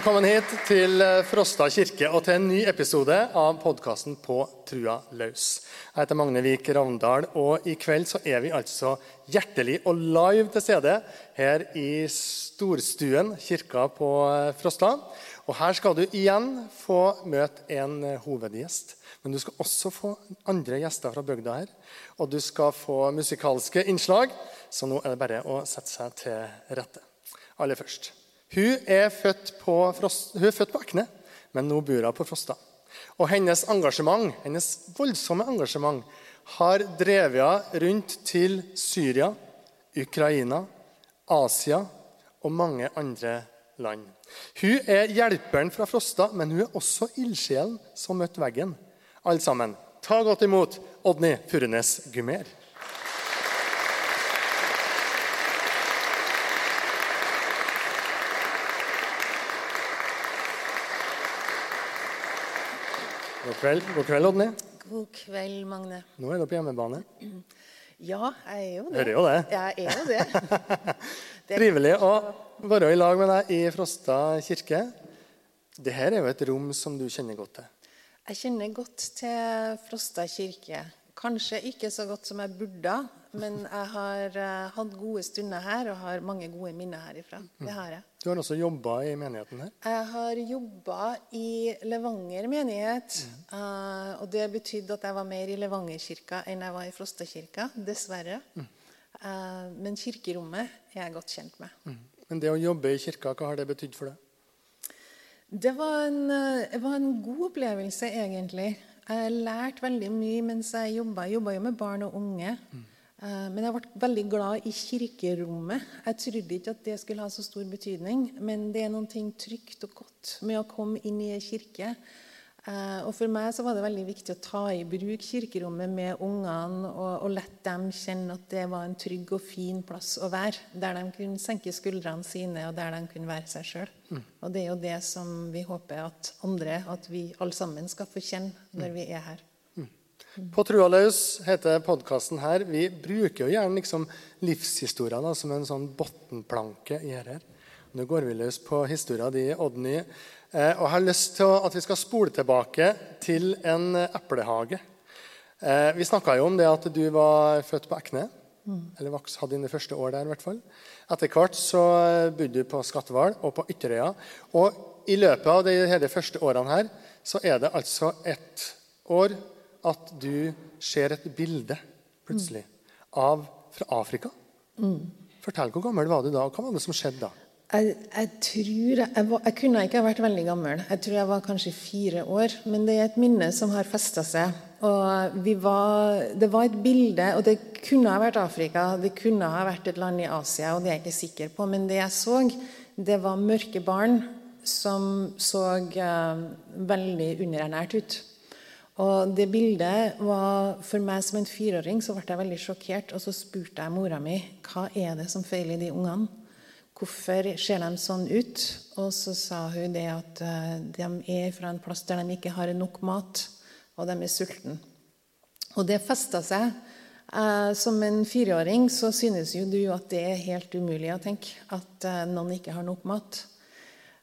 Velkommen hit til eh, Frosta kirke og til en ny episode av podkasten På trua løs. Jeg heter Magne Vik Ravndal, og i kveld så er vi altså hjertelig og live til stede her i storstuen kirka på eh, Frosta. Og her skal du igjen få møte en eh, hovedgjest. Men du skal også få andre gjester fra bygda her. Og du skal få musikalske innslag. Så nå er det bare å sette seg til rette. Aller først. Hun er født på, Frost, hun er født på Ekne, men nå bor hun på Frosta. Og hennes engasjement, hennes voldsomme engasjement har drevet henne rundt til Syria, Ukraina, Asia og mange andre land. Hun er hjelperen fra Frosta, men hun er også ildsjelen som møtte veggen. Alle sammen, ta godt imot Odny Furunes Gumer. God kveld, God kveld, Odny. God kveld, Magne. Nå er du på hjemmebane. Ja, jeg er jo det. Hører jo det. Jeg er jo det. det Trivelig å være i lag med deg i Frosta kirke. Dette er jo et rom som du kjenner godt til. jeg kjenner godt til Frosta kirke. Kanskje ikke så godt som jeg burde, men jeg har uh, hatt gode stunder her og har mange gode minner herifra. Det har jeg. Du har også jobba i menigheten her. Jeg har jobba i Levanger menighet. eh, og det betydde at jeg var mer i Levangerkirka enn jeg var i Frostakirka. Dessverre. Eh, men kirkerommet er jeg godt kjent med. Men det å jobbe i kirka, hva har det betydd for deg? Det var en, det var en god opplevelse, egentlig. Jeg lærte veldig mye mens jeg jobba. Jeg jobba jo med barn og unge. Eh, Men jeg ble veldig glad i kirkerommet. Jeg trodde ikke at det skulle ha så stor betydning, men det er noe trygt og godt med å komme inn i en kirke. Eh, Og For meg så var det veldig viktig å ta i bruk kirkerommet med ungene og, og la dem kjenne at det var en trygg og fin plass å være. Der de kunne senke skuldrene sine, og der de kunne være seg sjøl. Og det er jo det som vi håper at andre, at vi alle sammen skal få kjenne når vi er her. På Trua løs heter podkasten her. Vi bruker jo gjerne liksom livshistorier da, som en sånn bunnplanke i her. Nå går vi løs på historia di, Odny. Eh, og jeg har lyst til at vi skal spole tilbake til en eh, eplehage. Eh, vi snakka jo om det at du var født på Ekne. Eller vaks- hadde dine første år der, i hvert fall. Etter hvert så eh, bodde du på Skatval og på Ytterøya. Og i løpet av de hele første årene her, så er det altså ett år at du ser et bilde plutselig av fra Afrika. Fortell, hvor gammel var du da, og hva var det som skjedde da? Jeg, jeg tror jeg, var, jeg kunne ikke ha vært veldig gammel. Jeg tror jeg var kanskje fire år. Men det er et minne som har festa seg. Og var, det var et bilde, og det kunne ha vært Afrika, det kunne ha vært et land i Asia, og det er jeg ikke sikker på. Men det jeg så, det var mørke barn som så uh, veldig underernært ut. Og det bildet var For meg som en fireåring så ble jeg veldig sjokkert. Og så spurte jeg mora mi hva er det som feiler de ungene. Hvorfor ser de sånn ut? Og så sa hun det at eh, de er fra en plass der de ikke har nok mat, og de er sultne. Og det festa seg. Eh, som en fireåring så synes jo du at det er helt umulig å tenke at eh, noen ikke har nok mat.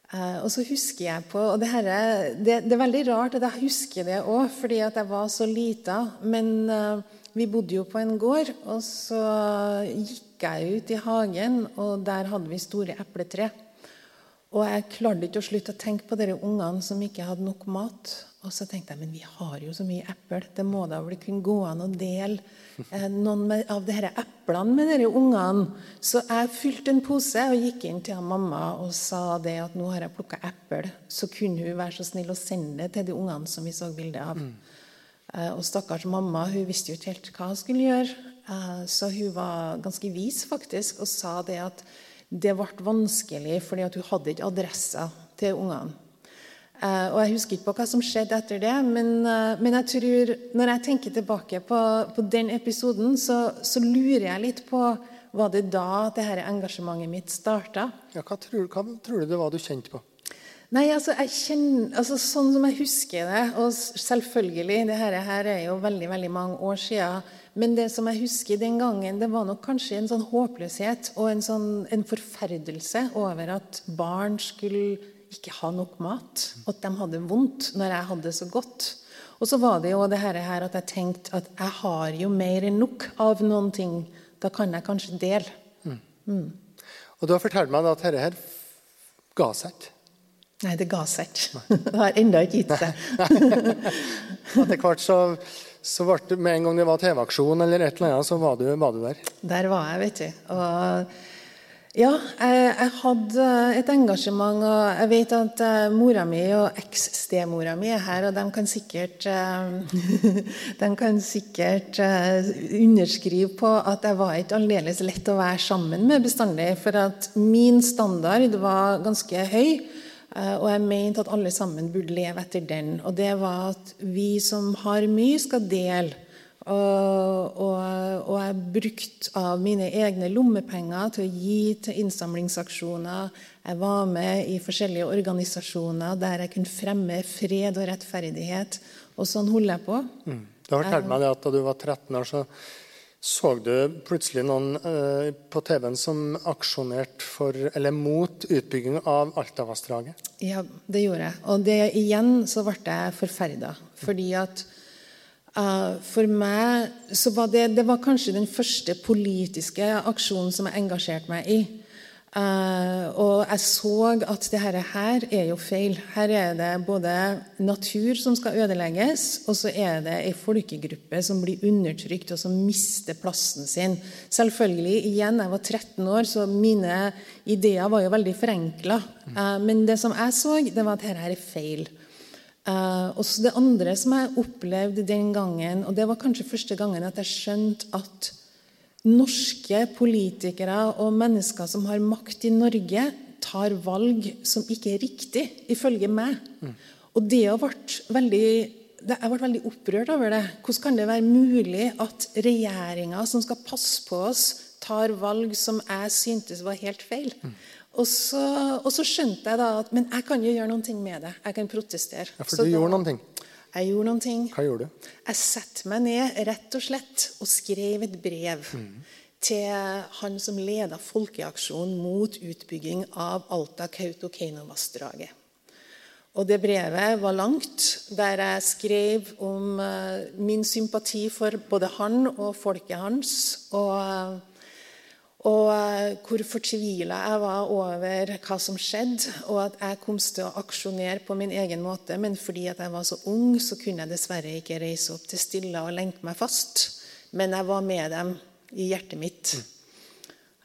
Eh, og så husker jeg på og det, her, er- det, det er veldig rart at jeg husker det òg, fordi at jeg var så lita. Men eh, vi bodde jo på en gård, og så gikk jeg ut i hagen, og der hadde vi store epletre. Og jeg klarte ikke å slutte å tenke på dere ungene som ikke hadde nok mat. Og så tenkte jeg men vi har jo så mye eple, det må da vel kunne gå an å dele eh, noen med, av disse eplene med disse ungene. Så jeg fylte en pose og gikk inn til mamma og sa det at nå har jeg plukka eple. Så kunne hun være så snill å sende det til de ungene som vi så bilde av. Eh, Og stakkars mamma hun visste jo ikke helt hva hun skulle gjøre. Eh, Så hun var ganske vis faktisk og sa det at det ble vanskelig fordi at hun hadde ikke adresser til ungene. Eh, og Jeg husker ikke på hva som skjedde etter det, men, uh, men jeg tror, når jeg tenker tilbake på, på den episoden, så, så lurer jeg litt på var det da det her engasjementet mitt starta. Ja, hva, tror, hva tror du det var du kjente på? Nei, altså, jeg kjenner, altså Sånn som jeg husker det Og selvfølgelig, det her, her er jo veldig veldig mange år siden. Men det som jeg husker den gangen, det var nok kanskje en sånn håpløshet og en sånn en forferdelse over at barn skulle ikke ha nok mat. At de hadde vondt når jeg hadde det så godt. Og så var det jo det her at jeg tenkte at jeg har jo mer enn nok av noen ting. Da kan jeg kanskje dele. Mm. Og du har fortalt meg at dette her ga seg ikke. Nei, det ga seg ikke. Det har ennå ikke gitt seg. Etter hvert så, så ble det, med en gang det var TV-aksjon eller et eller annet, så var du, var du der. Der var jeg, vet du. Og ja, jeg, jeg, hadde et engasjement, og jeg vet at uh, mora mi og eks-stemora mi er her, og de kan sikkert, uh, de kan sikkert uh, underskrive på at jeg var ikke aldeles lett å være sammen med bestandig. For at min standard var ganske høy, og jeg mente at alle sammen burde leve etter den. Og det var at vi som har mye, skal dele. Og, og, og, jeg brukte av mine egne lommepenger til å gi til innsamlingsaksjoner. Jeg var med i forskjellige organisasjoner der jeg kunne fremme fred og rettferdighet. Og sånn holder jeg på. Mm. Du har fortalt meg at Da du var 13 år, så så du plutselig noen eh, på TV-en som aksjonerte for, eller mot utbygging av Altavassdraget? Ja, det gjorde jeg. Og det, igjen så ble jeg forferda. Fordi at for meg så var det, det var kanskje den første politiske aksjonen som jeg engasjerte meg i. Uh, og jeg så at det her er jo feil. Her er det både natur som skal ødelegges, og så er det ei folkegruppe som blir undertrykt, og som mister plassen sin. Selvfølgelig, igjen, jeg var 13 år, så mine ideer var jo veldig forenkla. Uh, men det som jeg så, det var at dette her er feil. Uh, og så Det andre som jeg opplevde den gangen, og det var kanskje første gangen at jeg skjønte at norske politikere og mennesker som har makt i Norge, tar valg som ikke er riktig, ifølge meg. Mm. Og det har vært veldig jeg ble veldig opprørt over det. Hvordan kan det være mulig at regjeringa som skal passe på oss, tar valg som jeg syntes var helt feil? Mm. Og så, og så, skjønte jeg da at men jeg kan jo gjøre noen ting med det. Jeg kan protestere. Ja, For du gjorde noen ting? Jeg gjorde noen ting. Hva gjorde du? Jeg satte meg ned rett og slett og skrev et brev mm. til han som leda folkeaksjonen mot utbygging av Alta-Kautokeino-vassdraget. Og det brevet var langt, der jeg skrev om uh, min sympati for både han og folket hans. og... Uh, og eh, hvor fortvila jeg var over hva som skjedde, og at jeg kom til å aksjonere på min egen måte. Men fordi jeg var så ung, så kunne jeg dessverre ikke reise opp til Stilla og lenke meg fast. Men jeg var med dem i hjertet mitt. Mm.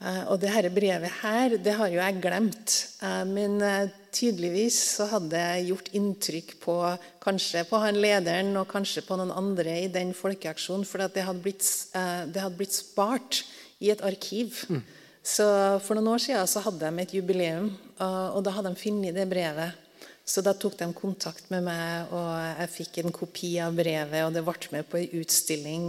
Og det dette brevet her, det har jo jeg glemt. Eh, men tydeligvis så hadde det gjort inntrykk på kanskje på han lederen og kanskje på noen andre i den folkeaksjonen. For det hadde, blitt, det hadde blitt spart i et arkiv. Mm. Så For noen år siden så hadde de et jubileum, og, da hadde de funnet det brevet. Så da tok de kontakt med meg, og jeg fikk en kopi av brevet. Og det ble med på en utstilling.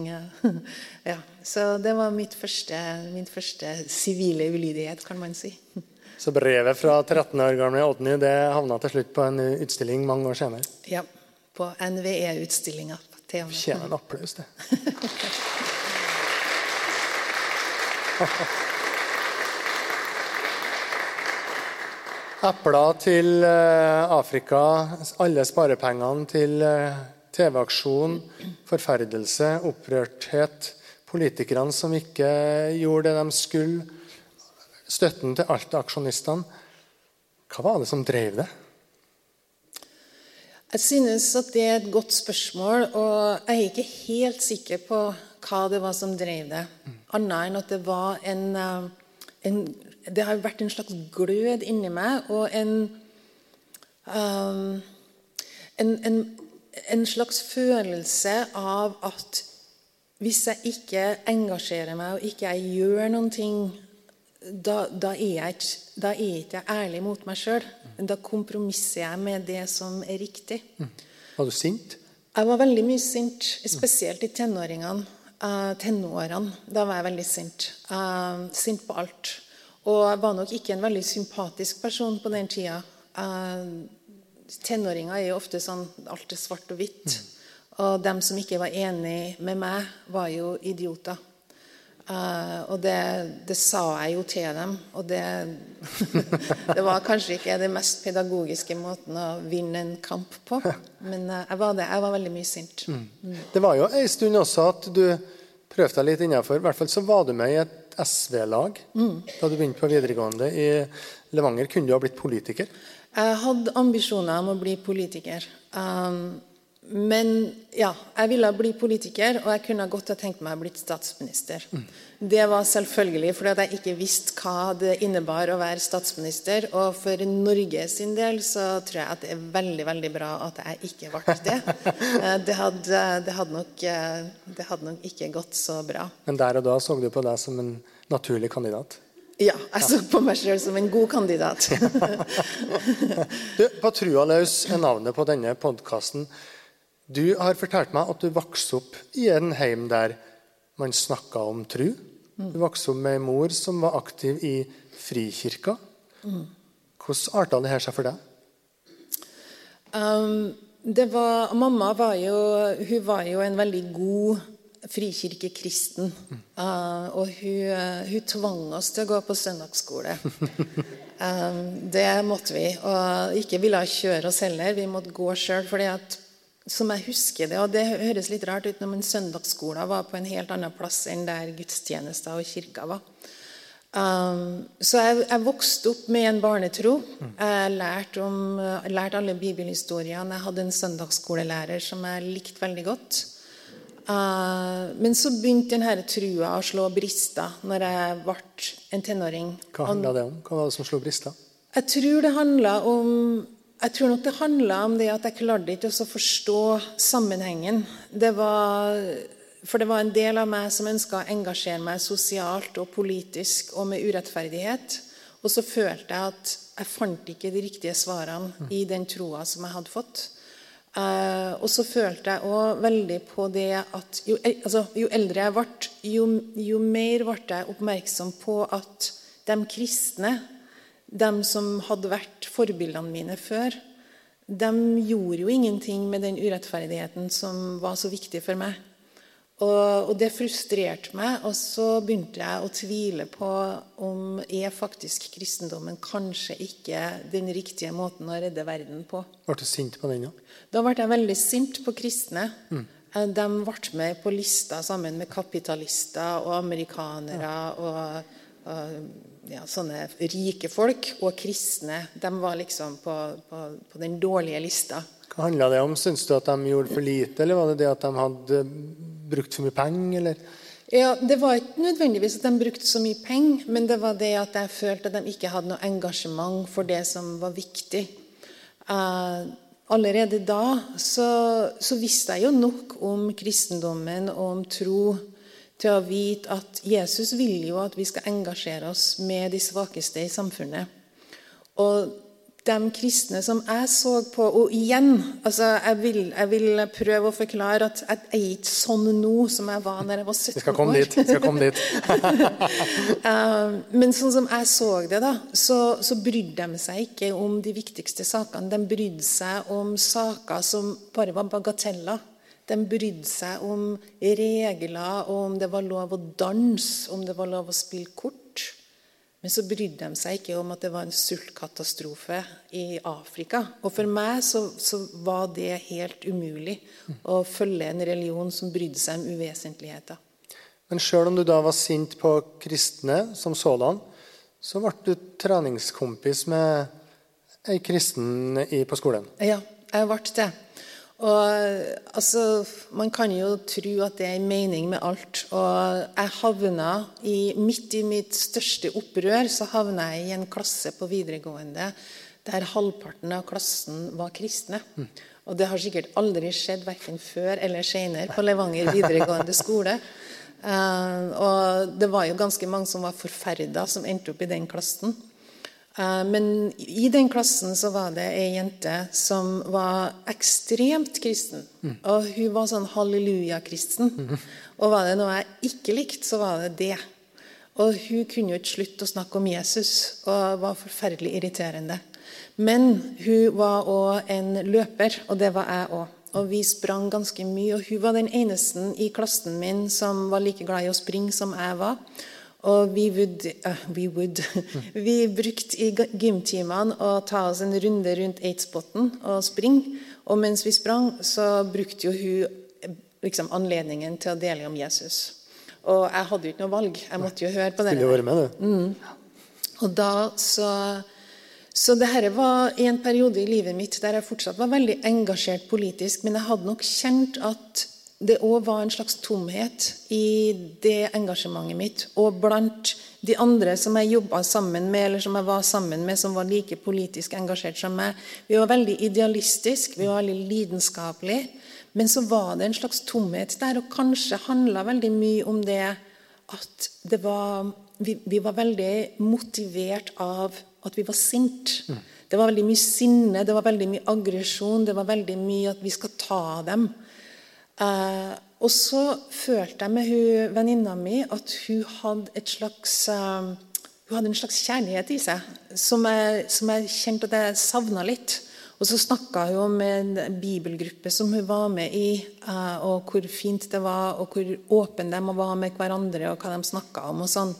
ja, så det var mitt første, min første sivile ulydighet, kan man si. Så brevet fra 13 år gamle Odny det havna til slutt på en utstilling mange år senere? Ja, på NVE-utstillinga. Fortjener en applaus, det. Epler til eh, Afrika, alle sparepengene til eh, TV-aksjon, forferdelse, opprørthet, politikerne som ikke gjorde det de skulle, støtten til Alta-aksjonistene. Hva var det som drev det? Jeg synes at det er et godt spørsmål, og jeg er ikke helt sikker på hva det var som drev det. Annet enn at det var en, eh, en, Det har vært en slags glød inni meg og en, um, en, en slags følelse av at hvis jeg ikke engasjerer meg og ikke jeg gjør noen ting, da, da, er jeg ikke, da er jeg ikke ærlig mot meg sjøl. Da kompromisser jeg med det som er riktig. Mm. Var du sint? Jeg var veldig mye sint, spesielt i tenåringene uh, tenårene. Da var jeg veldig sint. Uh, sint på alt. Og jeg var nok ikke en veldig sympatisk person på den tida. Uh, tenåringer er jo ofte sånn alt er svart og hvitt. Mm. Og dem som ikke var enig med meg, var jo idioter. Eh, og det, det, sa jeg jo til dem. Og det, det var kanskje ikke den mest pedagogiske måten å vinne en kamp på. Men uh, jeg var det. Jeg var veldig mye sint. Mm. Mm. Det var jo en stund også at du prøvde deg litt innafor. I hvert fall så var du med i et SV-lag mm. da du begynte på videregående i Levanger. Kunne du ha blitt politiker? Jeg hadde ambisjoner om å bli politiker. Um, men ja, jeg ville bli politiker, og jeg kunne godt ha tenkt meg å bli statsminister. Mm. Det var selvfølgelig fordi jeg ikke visste hva det innebar å være statsminister. Og for Norge sin del så tror jeg at det er veldig veldig bra at jeg ikke ble det. Eh, det hadde, det hadde, nok, eh, det hadde nok ikke gått så bra. Men der og da så du på deg som en naturlig kandidat? Ja, jeg så på meg selv som en god kandidat. du, på Trua løs er navnet på denne podkasten. Du har fortalt meg at du vokste opp i en heim der man snakka om tru. Du vokste opp med en mor som var aktiv i Frikirka. Hvordan arta det her seg for deg? Um, var, mamma var jo, hun var jo en veldig god frikirkekristen. Uh, og hun, uh, hun, tvang oss til å gå på søndagsskole. um, det måtte vi. Og ikke ville kjøre oss heller. Vi måtte gå sjøl. at som jeg husker det, og det høres litt rart ut når søndagsskolen var på en helt annen plass enn der gudstjenester og kirka var. Um, så jeg, jeg, vokste opp med en barnetro. Jeg lærte, om, lærte alle bibelhistoriene. Jeg hadde en søndagsskolelærer som jeg likte veldig godt. Uh, men så begynte denne trua å slå brister når jeg ble en tenåring. Hva handla det om? Hva var det som slo brister? Jeg tror det handla om jeg tror nok det handla om det at jeg klarte ikke å forstå sammenhengen. Det var, for det var en del av meg som ønska å engasjere meg sosialt og politisk og med urettferdighet. Og så følte jeg at jeg fant ikke de riktige svarene i den troa som jeg hadde fått. Uh, og så følte jeg òg veldig på det at jo, altså, jo eldre jeg ble, jo, jo mer ble jeg oppmerksom på at de kristne de som hadde vært forbildene mine før, de gjorde jo ingenting med den urettferdigheten som var så viktig for meg. Og, og, det frustrerte meg, og så begynte jeg å tvile på om er faktisk kristendommen kanskje ikke den riktige måten å redde verden på. Ble du sint på den, da? Da ble jeg veldig sint på kristne. Mm. De ble med på lista sammen med kapitalister og amerikanere. og, og ja, sånne rike folk og kristne de var liksom på, på, på den dårlige lista. Hva handla det om? Syns du at de gjorde for lite, eller var det det at de hadde brukt for mye penger? eller? Ja, Det var ikke nødvendigvis at de brukte så mye penger, men det var det at jeg følte at de ikke hadde noe engasjement for det som var viktig. Uh, allerede da så, så, visste jeg jo nok om kristendommen og om tro til å vite at Jesus vil jo at vi skal engasjere oss med de svakeste i samfunnet. Og de kristne som jeg så på Og igjen, altså jeg, vil, jeg vil prøve å forklare at jeg er ikke sånn nå som jeg var når jeg var 17 år. Vi skal komme dit. Skal komme dit. Men sånn som jeg så det, da, så, så brydde de seg ikke om de viktigste sakene. De brydde seg om saker som bare var bagateller. De brydde seg om regler, og om det var lov å danse, om det var lov å spille kort. Men så brydde de seg ikke om at det var en sultkatastrofe i Afrika. Og for meg så, så var det helt umulig å følge en religion som brydde seg om uvesentligheter. Men sjøl om du da var sint på kristne som sådan, så ble du treningskompis med ei kristen på skolen? Ja, jeg ble det. Og altså, Man kan jo tro at det er en mening med alt. Og jeg havna i, Midt i mitt største opprør så havna jeg i en klasse på videregående der halvparten av klassen var kristne. Mm. Og det har sikkert aldri skjedd verken før eller senere på Levanger videregående skole. Uh, og det var jo ganske mange som var forferda, som endte opp i den klassen. Eh, men i den klassen så var det ei jente som var ekstremt kristen. Mm. Og hun var sånn halleluja-kristen. Mm. Og var det noe jeg ikke likte, så var det det. Og hun kunne jo ikke slutte å snakke om Jesus, og var forferdelig irriterende. Men hun var òg en løper, og det var jeg òg. Og vi sprang ganske mye. Og hun var den eneste i klassen min som var like glad i å springe som jeg var. Og vi, would, uh, we, would. vi brukte i gymtimene å ta oss en runde rundt Eidsbotn og springe. Og mens vi sprang, så brukte jo hun liksom, anledningen til å dele om Jesus. Og jeg hadde jo ikke noe valg. Jeg måtte jo høre på det. Skulle jo være med, du. Mm. Og da så så dette var en periode i livet mitt der jeg fortsatt var veldig engasjert politisk, men jeg hadde nok kjent at det òg var en slags tomhet i det engasjementet mitt. Og blant de andre som jeg jobba sammen med, eller som jeg var sammen med, som var like politisk engasjert som meg. Vi var veldig idealistiske, vi var veldig lidenskapelige. Men så var det en slags tomhet der, og kanskje handla veldig mye om det at det var vi, vi var veldig motivert av at vi var sinte. Mm. Det var veldig mye sinne, det var veldig mye aggresjon, det var veldig mye at vi skal ta dem. Uh, og så følte jeg med hun venninna mi at hun hadde slags uh, hun hadde en slags kjærlighet i seg som jeg, som jeg kjente at jeg savna litt. Og så snakka hun om en bibelgruppe som hun var med i, uh, og hvor fint det var, og hvor åpne de var med hverandre, og hva de snakka om. Og sånn.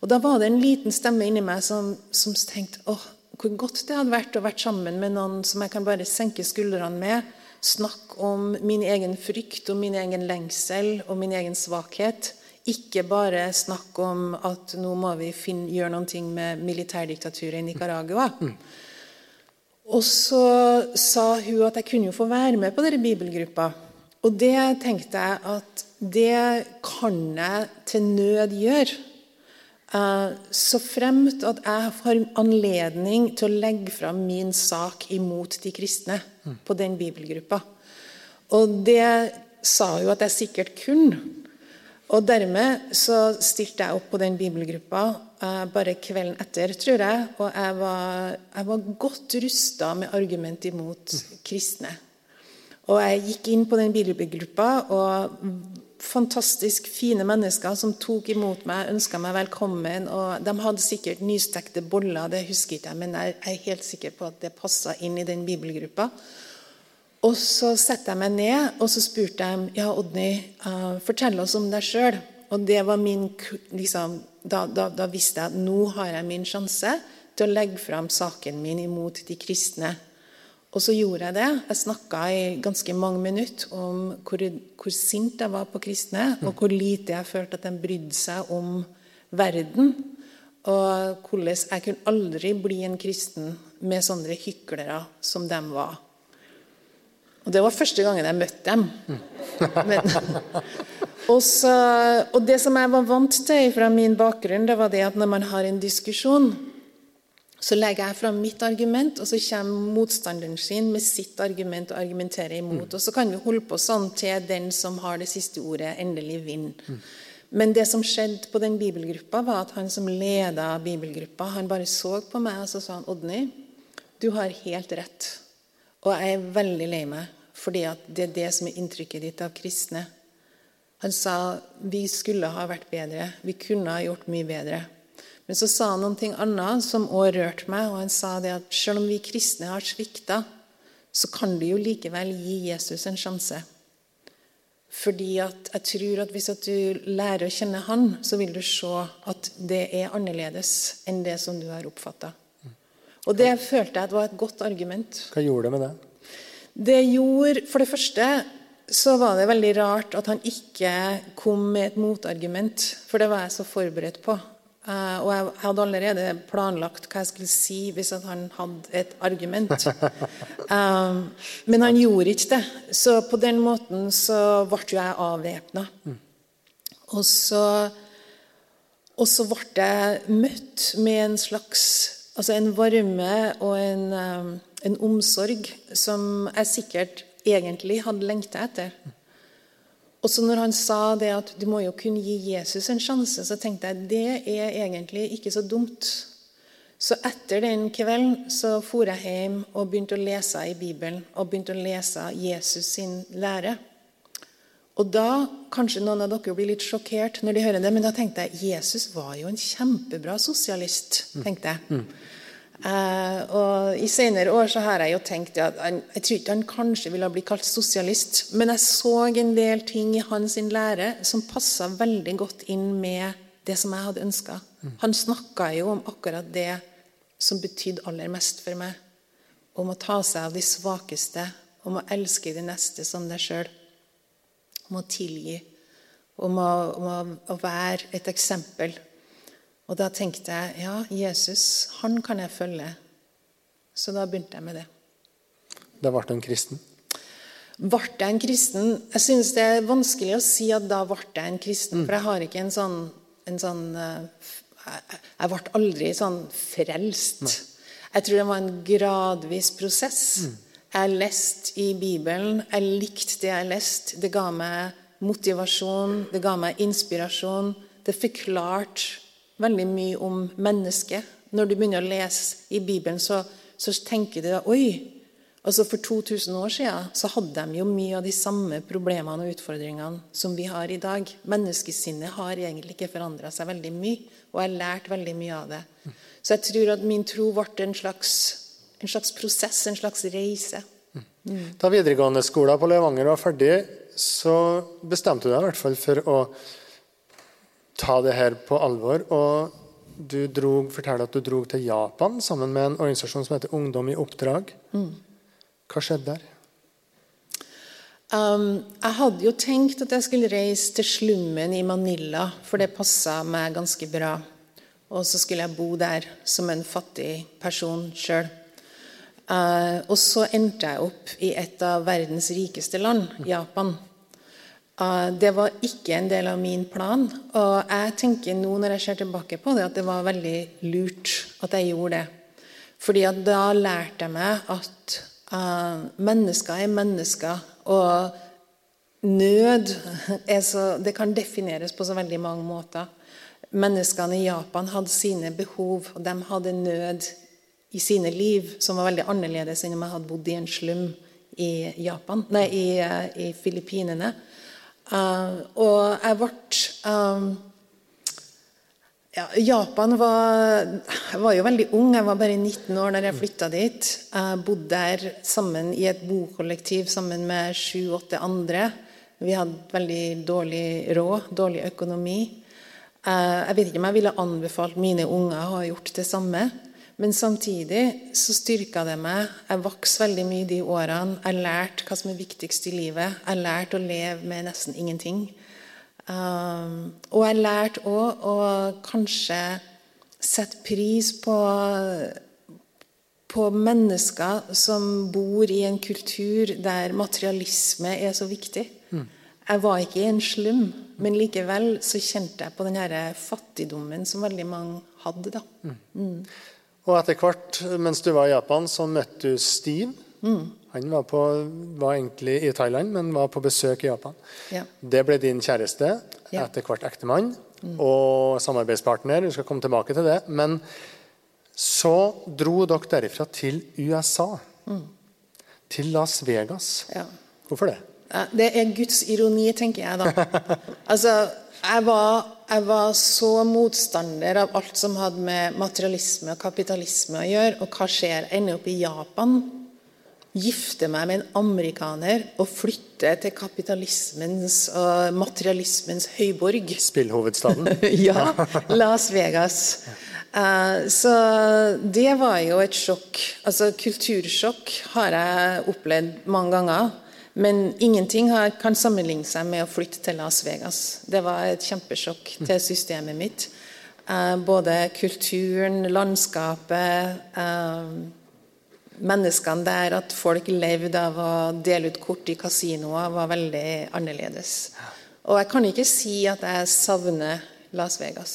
Og Da var det en liten stemme inni meg som, som tenkte åh, hvor godt det hadde vært å være sammen med noen som jeg kan bare senke skuldrene med. Snakke om min egen frykt og min egen lengsel og min egen svakhet. Ikke bare snakk om at nå må vi finne, gjøre noe med militærdiktaturet i Nicaragua. Og så sa hun at jeg kunne jo få være med på denne bibelgruppa. Og det tenkte jeg at det kan jeg til nød gjøre. Eh, så fremt at jeg har anledning til å legge fram min sak imot de kristne på den bibelgruppa. Og det sa jo at jeg sikkert kunne. Og dermed så stilte jeg opp på den bibelgruppa uh, bare kvelden etter, tror jeg. Og jeg var, jeg var godt rusta med argument imot kristne. Og jeg gikk inn på den bibelgruppa og fantastisk fine mennesker som tok imot meg, ønska meg velkommen. og De hadde sikkert nystekte boller, det husker ikke jeg, men jeg er helt sikker på at det passa inn i den bibelgruppa. Og så setter jeg meg ned og så spurte jeg ja, Odny, uh, fortell oss om deg sjøl. Og det var min, liksom, da, da, da visste jeg at nå har jeg min sjanse til å legge fram saken min imot de kristne og så gjorde jeg det. Jeg snakka i ganske mange minutter om hvor, hvor, sint jeg var på kristne, og hvor lite jeg følte at de brydde seg om verden. Og hvordan jeg kunne aldri bli en kristen med sånne hyklere som de var. Og det var første gangen jeg møtte dem. Men, og, så, og, det som jeg var vant til fra min bakgrunn, det var det at når man har en diskusjon, så legger jeg fram mitt argument, og så kommer motstanderen sin med sitt argument og argumenterer imot. Mm. Og så kan vi holde på sånn til den som har det siste ordet, endelig vinner. Mm. Men det som skjedde på den bibelgruppa, var at han som leda bibelgruppa, han bare så på meg og så sa han, Odny, du har helt rett. Og jeg er veldig lei meg, fordi det er det som er inntrykket ditt av kristne. Han sa vi skulle ha vært bedre, vi kunne ha gjort mye bedre. Men så sa han noe annet som også rørte meg. og Han sa det at selv om vi kristne har svikta, så kan du jo likevel gi Jesus en sjanse. Fordi at jeg tror at hvis at du lærer å kjenne Han, så vil du se at det er annerledes enn det som du har oppfatta. Og det følte jeg var et godt argument. Hva gjorde det med det? Det gjorde, For det første så var det veldig rart at han ikke kom med et motargument. For det var jeg så forberedt på. Uh, og jeg hadde allerede planlagt hva jeg skulle si hvis han hadde et argument. Um, men han gjorde ikke det. Så på den måten så ble jeg avvæpna. Mm. Og, så, og så ble jeg møtt med en slags Altså en varme og en, um, en omsorg som jeg sikkert egentlig hadde lengta etter. Og så når han sa det at du må jo kunne gi Jesus en sjanse, så tenkte jeg det er egentlig ikke så dumt. Så etter den kvelden så for jeg hjem og begynte å lese i Bibelen og begynte å lese Jesus sin lære. Og da, Kanskje noen av dere blir litt sjokkert når de hører det, men da tenkte jeg Jesus var jo en kjempebra sosialist. tenkte jeg. Mm. Eh, og I senere år så har jeg jo tenkt at han, jeg tror ikke han kanskje ville bli kalt sosialist, men jeg så en del ting i hans lære som passa veldig godt inn med det som jeg hadde ønska. Han snakka jo om akkurat det som betydde aller mest for meg. Om å ta seg av de svakeste, om å elske de neste som deg sjøl. Om å tilgi. Om å, om å, å være et eksempel. Og da tenkte jeg ja, Jesus, han kan jeg følge. Så da begynte jeg med det. Da ble du en kristen? Ble jeg en kristen? Jeg synes det er vanskelig å si at da ble jeg en kristen. For jeg har ikke en sånn, en sånn eh, Jeg ble aldri sånn frelst. Jeg tror det var en gradvis prosess. Jeg leste i Bibelen. Jeg likte det jeg leste. Det ga meg motivasjon, det ga meg inspirasjon. Det forklarte veldig mye om mennesket. Når du begynner å lese i Bibelen, så, så tenker du oi, altså For 2000 år siden så hadde de jo mye av de samme problemene og utfordringene som vi har i dag. Menneskesinnet har egentlig ikke forandra seg veldig mye, og jeg har lært veldig mye av det. Så jeg tror at min tro ble en slags, en slags prosess, en slags reise. Da videregående skolen på Levanger var ferdig, så bestemte du deg i hvert fall for å ta det her på alvor. Og du drog, forteller at du dro til Japan sammen med en organisasjon som heter Ungdom i oppdrag. Mm. Hva skjedde der? Um, jeg hadde jo tenkt at jeg skulle reise til slummen i Manila, for det passa meg ganske bra. Og så skulle jeg bo der som en fattig person sjøl. Uh, og så endte jeg opp i et av verdens rikeste land, Japan. Uh, det var ikke en del av min plan. Og jeg tenker nå når jeg ser tilbake på det, at det var veldig lurt at jeg gjorde det. Fordi at da lærte jeg meg at uh, mennesker er mennesker. Og nød så, det kan defineres på så veldig mange måter. Menneskene i Japan hadde sine behov, og de hadde nød i sine liv som var veldig annerledes enn om jeg hadde bodd i en slum i, Japan, i, eh, i Filippinene. Uh, og jeg ble um, ja, Japan var, Jeg var jo veldig ung, jeg var bare 19 år da jeg flytta dit. Jeg bodde der sammen i et bokollektiv sammen med sju-åtte andre. Vi hadde veldig dårlig råd, dårlig økonomi. Eh, jeg vet ikke om jeg ville anbefalt mine unger å ha gjort det samme. Men samtidig så styrka det meg. Jeg vokste veldig mye de årene. Jeg lærte hva som er viktigst i livet. Jeg lærte å leve med nesten ingenting. Um, og jeg lærte òg å kanskje sette pris på, på mennesker som bor i en kultur der materialisme er så viktig. Mm. Jeg var ikke i en slum, men likevel så kjente jeg på den fattigdommen som veldig mange hadde. da. Mm. Og etter hvert, mens du var i Japan, så møtte du Steve. Mm. Han var, på, var, egentlig i Thailand, men var på besøk i Japan. Ja. Det ble din kjæreste, ja. etter hvert ektemann mm. og samarbeidspartner. Vi skal komme tilbake til det. Men så dro dere derifra til USA. Mm. Til Las Vegas. Ja. Hvorfor det? Det er Guds ironi, tenker jeg da. altså, jeg var, jeg var, så motstander av alt som hadde med materialisme og kapitalisme å gjøre. Og hva skjer? Jeg ender opp i Japan, gifter meg med en amerikaner og flytter til kapitalismens og materialismens høyborg. Spillhovedstaden? ja. Las Vegas. Uh, så det var jo et sjokk. Altså Kultursjokk har jeg opplevd mange ganger. Men ingenting kan sammenligne seg med å flytte til Las Vegas. Det var et kjempesjokk til systemet mitt. Eh, både kulturen, landskapet, eh, menneskene der, at folk levde av å dele ut kort i kasinoer, var veldig annerledes. Og jeg kan ikke si at jeg savner Las Vegas.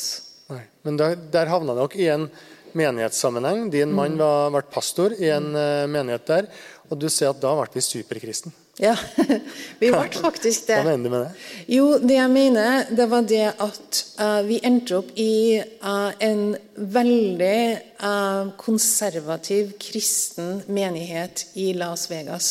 Nei, men der, der havna dere i en menighetssammenheng. Din mann mm. var, vært pastor i en uh, menighet der. Og du ser at da ble vi superkristen. Ja, vi ble faktisk det. Hva mener du med det? Jo, det jeg mener, det var det at uh, vi endte opp i uh, en veldig uh, konservativ kristen menighet i Las Vegas.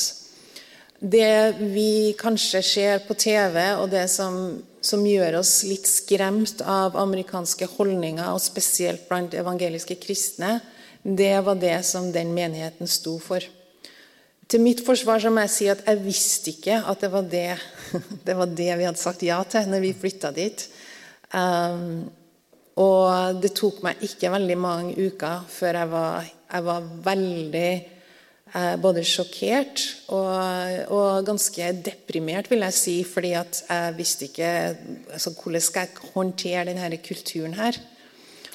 Det vi kanskje ser på TV, og det som, som gjør oss litt skremt av amerikanske holdninger, og spesielt blant evangeliske kristne, det var det som den menigheten sto for. Til mitt forsvar så må jeg si at jeg visste ikke at det var det, det, var det vi hadde sagt ja til når vi flytta dit. Um, og det tok meg ikke veldig mange uker før jeg var, jeg var veldig eh, både sjokkert og, og, ganske deprimert, vil jeg si. Fordi at jeg visste ikke altså, hvordan skal jeg håndtere denne kulturen her.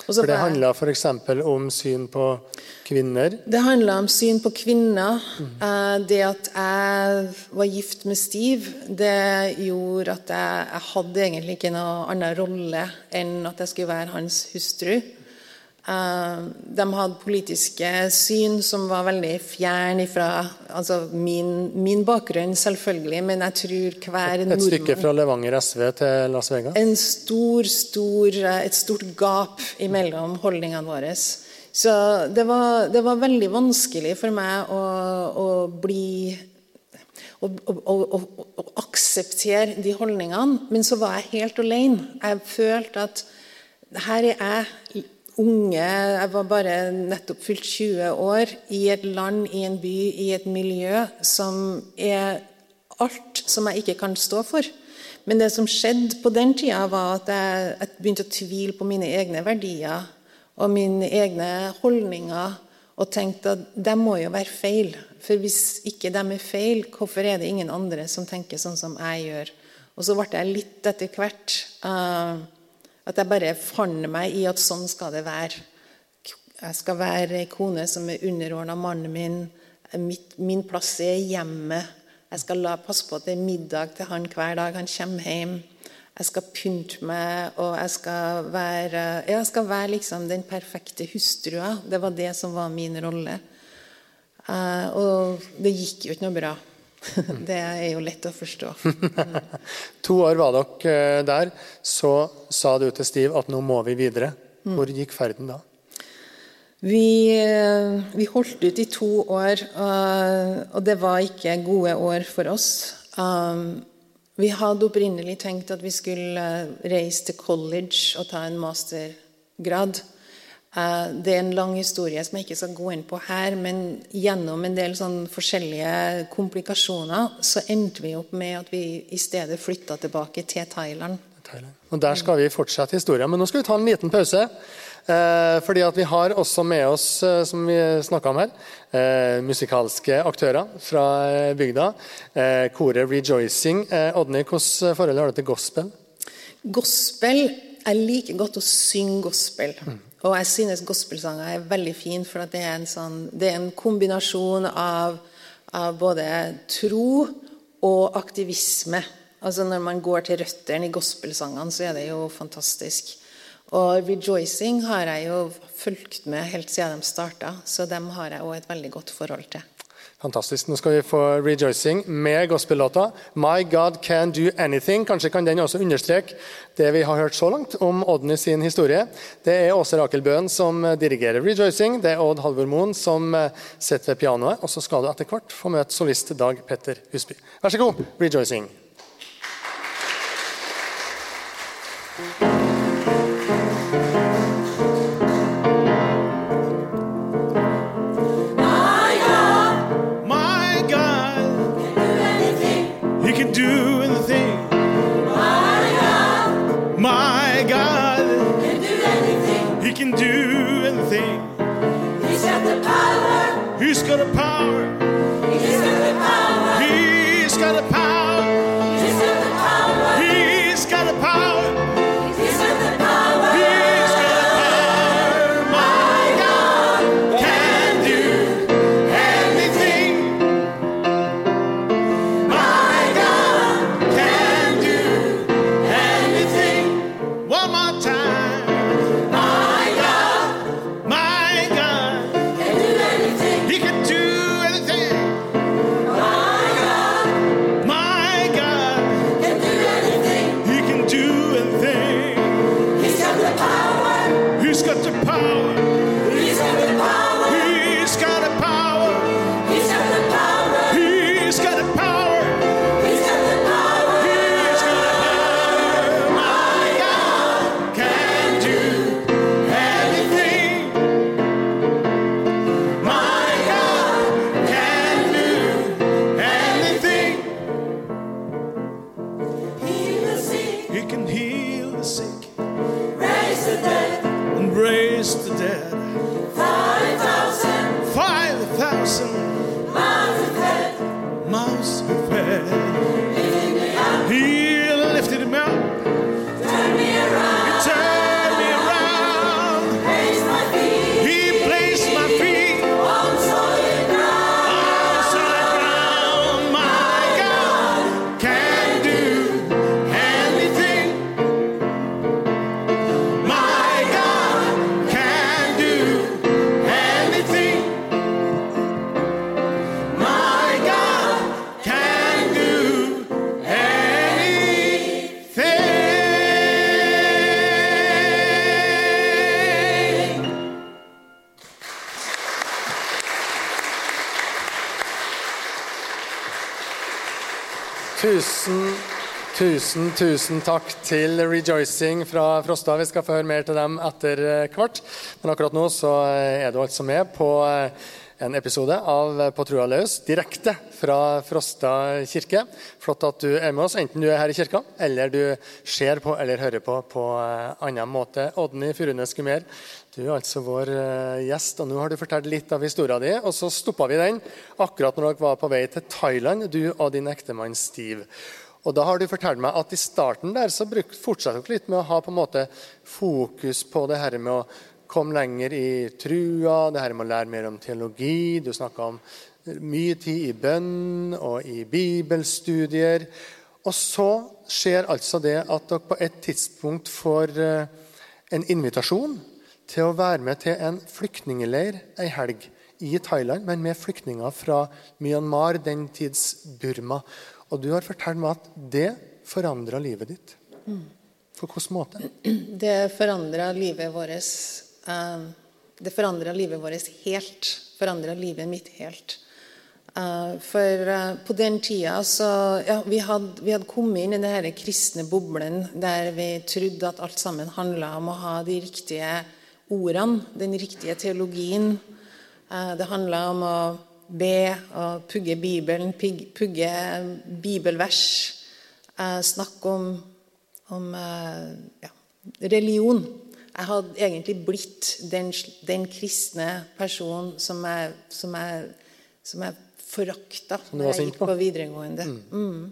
For det handla f.eks. om syn på kvinner? Det handla om syn på kvinner. Mm. Det at jeg var gift med Steve, det gjorde at jeg, jeg hadde egentlig ikke noen annen rolle enn at jeg skulle være hans hustru. Eh, de hadde politiske syn som var veldig fjern fra altså min, min, bakgrunn, selvfølgelig, men jeg tror hver nordmann Et stykke fra Levanger SV til Las Vegas? En stor, stor, et stort gap imellom holdningene våre. Så det var, det var veldig vanskelig for meg å, å bli å, å, å, akseptere de holdningene. Men så var jeg helt alene. Jeg følte at her er jeg unge Jeg var bare nettopp fylt 20 år i et land, i en by, i et miljø som er alt som jeg ikke kan stå for. Men det som skjedde på den tida, var at jeg, jeg begynte å tvile på mine egne verdier og mine egne holdninger. Og tenkte at de må jo være feil. For hvis ikke de er feil, hvorfor er det ingen andre som tenker sånn som jeg gjør? Og så ble jeg litt etter hvert uh, at jeg bare fant meg i at sånn skal det være. Jeg skal være ei kone som er underordna mannen min. Mitt, min plass er hjemmet. Jeg skal la, passe på at det er middag til han hver dag han kommer hjem. Jeg skal pynte meg, og jeg skal være, jeg skal være liksom den perfekte hustrua. Det var det som var min rolle. Uh, og det gikk jo ikke noe bra. Det er jo lett å forstå. to år var dere eh, der. Så sa du til Stiv at nå må vi videre. Mm. Hvor gikk ferden da? Vi, eh, vi holdt ut i to år, og det var ikke gode år for oss. Um, vi hadde opprinnelig tenkt at vi skulle reise til college og ta en mastergrad. Eh, det er en lang historie som jeg ikke skal gå inn på her, men gjennom en del sånn forskjellige komplikasjoner så endte vi opp med at vi i stedet flytta tilbake til Thailand. Thailand. Og Der skal vi fortsette historien, men nå skal vi ta en liten pause. Eh, fordi at Vi har også med oss eh, som vi om her, musikalske aktører fra bygda. Koret Rejoicing. Odny, hvordan forhold har du til gospel? Gospel Jeg liker godt å synge gospel. Mm. Og jeg synes gospelsanger er veldig fint, for det er, sånn, det, er en kombinasjon av, av, både tro og aktivisme. Altså Når man går til røttene i gospelsangene, så er det jo fantastisk. Og 'Rejoicing' har jeg jo fulgt med helt siden de starta, så dem har jeg òg et veldig godt forhold til. Fantastisk. Nå skal vi få 'Rejoicing' med gospellåta 'My God Can Do Anything'. Kanskje kan den også understreke det vi har hørt så langt om Odny sin historie. Det er Åse Rakel Bøen som dirigerer 'Rejoicing'. Det er Odd Halvor Moen som sitter ved pianoet. Og så skal du etter hvert få møte solist Dag Petter Husby. Vær så god, 'Rejoicing'. Tusen, tusen takk til Rejoicing fra Frosta. Vi skal få høre mer til dem etter eh, hvert. Men akkurat nå så eh, er du altså med på eh, en episode av På trua løs, direkte fra Frosta kirke. Flott at du er med oss, enten du er her i kirka, eller du ser på eller hører på på annen måte. Odny Furunes Gumer, du er altså vår eh, gjest, og nå har du fortalt litt av historien din. Og så stoppa vi den akkurat når dere var på vei til Thailand, du og din ektemann Steve. Og da har du fortalt meg at i starten der så fortsatte dere litt med å ha på en måte fokus på det her med å komme lenger i trua, det her med å lære mer om teologi. Du snakka om mye tid i bønn og i bibelstudier. Og så skjer altså det at dere på et tidspunkt får eh, en invitasjon til å være med til en flyktningeleir ei helg i Thailand, men med flyktninger fra Myanmar, den tids Burma. Og du har fortalt meg at det forandra livet ditt. På hvilken måte? Det forandra livet vårt eh, Det forandra livet vårt helt. Forandra livet mitt helt. Eh, for eh, på den tida så ja, vi, hadde, vi hadde kommet inn i denne kristne boblen der vi trodde at alt sammen handla om å ha de riktige ordene, den riktige teologien. Det handla om å be og pugge Bibelen, pugge bibelvers. eh, Snakke om, om eh, ja, religion. Jeg hadde egentlig blitt den, den kristne personen som jeg, som jeg, som jeg forakta da jeg gikk på? på videregående. Mm.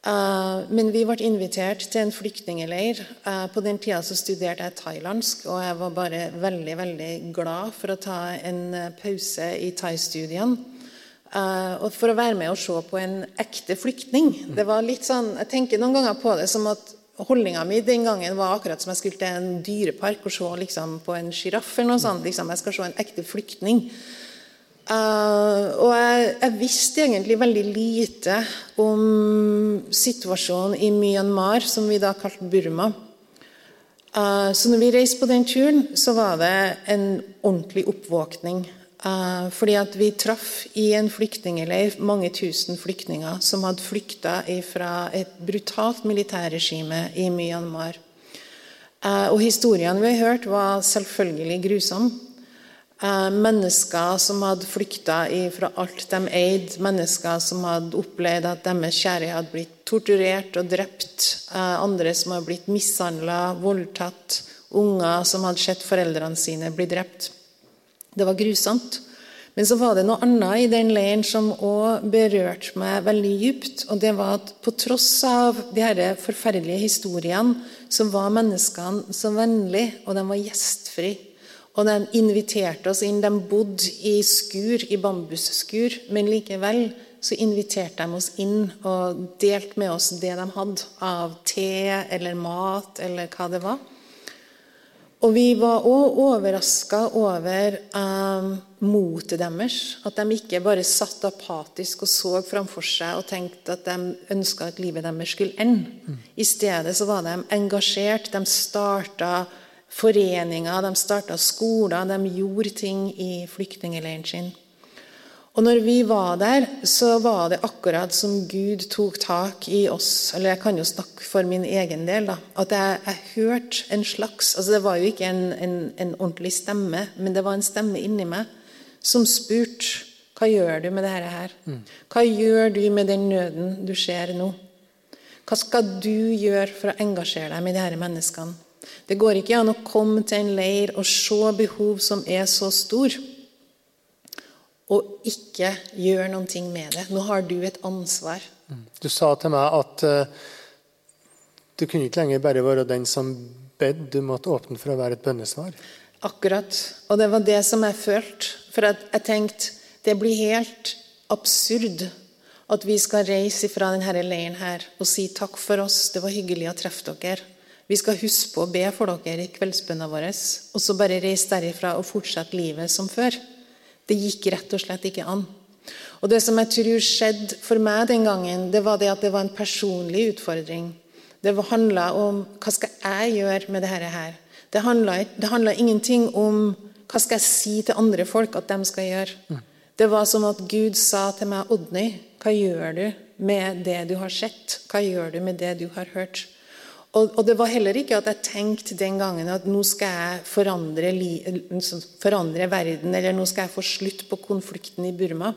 Eh, men vi ble invitert til en flyktningleir. Eh, på den tida så studerte jeg thailandsk, og jeg var bare veldig veldig glad for å ta en eh, pause i thaistudiene. Uh, og for å være med og se på en ekte flyktning. Det var litt sånn, Jeg tenker noen ganger på det som at holdninga mi den gangen var akkurat som jeg skulle til en dyrepark og se liksom, på en sjiraff eller noe sånt. Liksom. Jeg skal se en ekte flyktning. Eh, og jeg, jeg visste egentlig veldig lite om situasjonen i Myanmar, som vi da kalte Burma. Uh, så når vi reiste på den turen, så var det en ordentlig oppvåkning. Uh, fordi at vi traff i en flyktningleir mange tusen flyktninger som hadde flykta fra et brutalt militærregime i Myanmar. Og historiene vi har hørt, var selvfølgelig grusomme. Eh, mennesker som hadde flykta fra alt de eide. Mennesker som hadde opplevd at deres kjære hadde blitt torturert og drept. Eh, andre som hadde blitt mishandla, voldtatt. Unger som hadde sett foreldrene sine bli drept. Det var grusomt. Men så var det noe annet i den leiren som òg berørte meg veldig dypt. Og det var at på tross av de her forferdelige historiene, så var menneskene så vennlige, og de var gjestfrie. Og de inviterte oss inn. De bodde i skur, i bambusskur, men likevel så inviterte de oss inn og delte med oss det de hadde av te eller mat eller hva det var. Og vi var òg overraska over eh, motet deres. At de ikke bare satt apatisk og så framfor seg og tenkte at de ønska at livet deres skulle ende. I stedet så var de engasjert. De starta foreninger, de starta skoler, de gjorde ting i flyktningleiren sin. Og når vi var der, så var det akkurat som Gud tok tak i oss. Eller jeg kan jo snakke for min egen del. da, At jeg, jeg hørte en slags altså Det var jo ikke en, en, en ordentlig stemme, men det var en stemme inni meg som spurte hva gjør du med dette her? Hva gjør du med den nøden du ser nå? Hva skal du gjøre for å engasjere deg med disse menneskene? Det går ikke an å komme til en leir og se behov som er så stor, og ikke gjøre noe med det. Nå har du et ansvar. Du sa til meg at uh, du kunne ikke lenger bare være den som bed, du måtte åpne for å være et bønnesvar. Akkurat. Og det var det som jeg følte. For jeg tenkte det blir helt absurd at vi skal reise fra denne leiren her og si takk for oss, det var hyggelig å treffe dere. Vi skal huske på å be for dere i kveldsbønna vår, og så bare reise derifra og fortsette livet som før. Det gikk rett og slett ikke an. Og Det som jeg tror skjedde for meg den gangen, det var det at det var en personlig utfordring. Det handla om hva skal jeg gjøre med dette her. Det handla ingenting om hva skal jeg si til andre folk at de skal gjøre. Det var som at Gud sa til meg, 'Odny, hva gjør du med det du har sett?' 'Hva gjør du med det du har hørt?' Og, og det var heller ikke at jeg tenkte den gangen at nå skal jeg forandre, forandre verden, eller nå skal jeg få slutt på konflikten i Burma.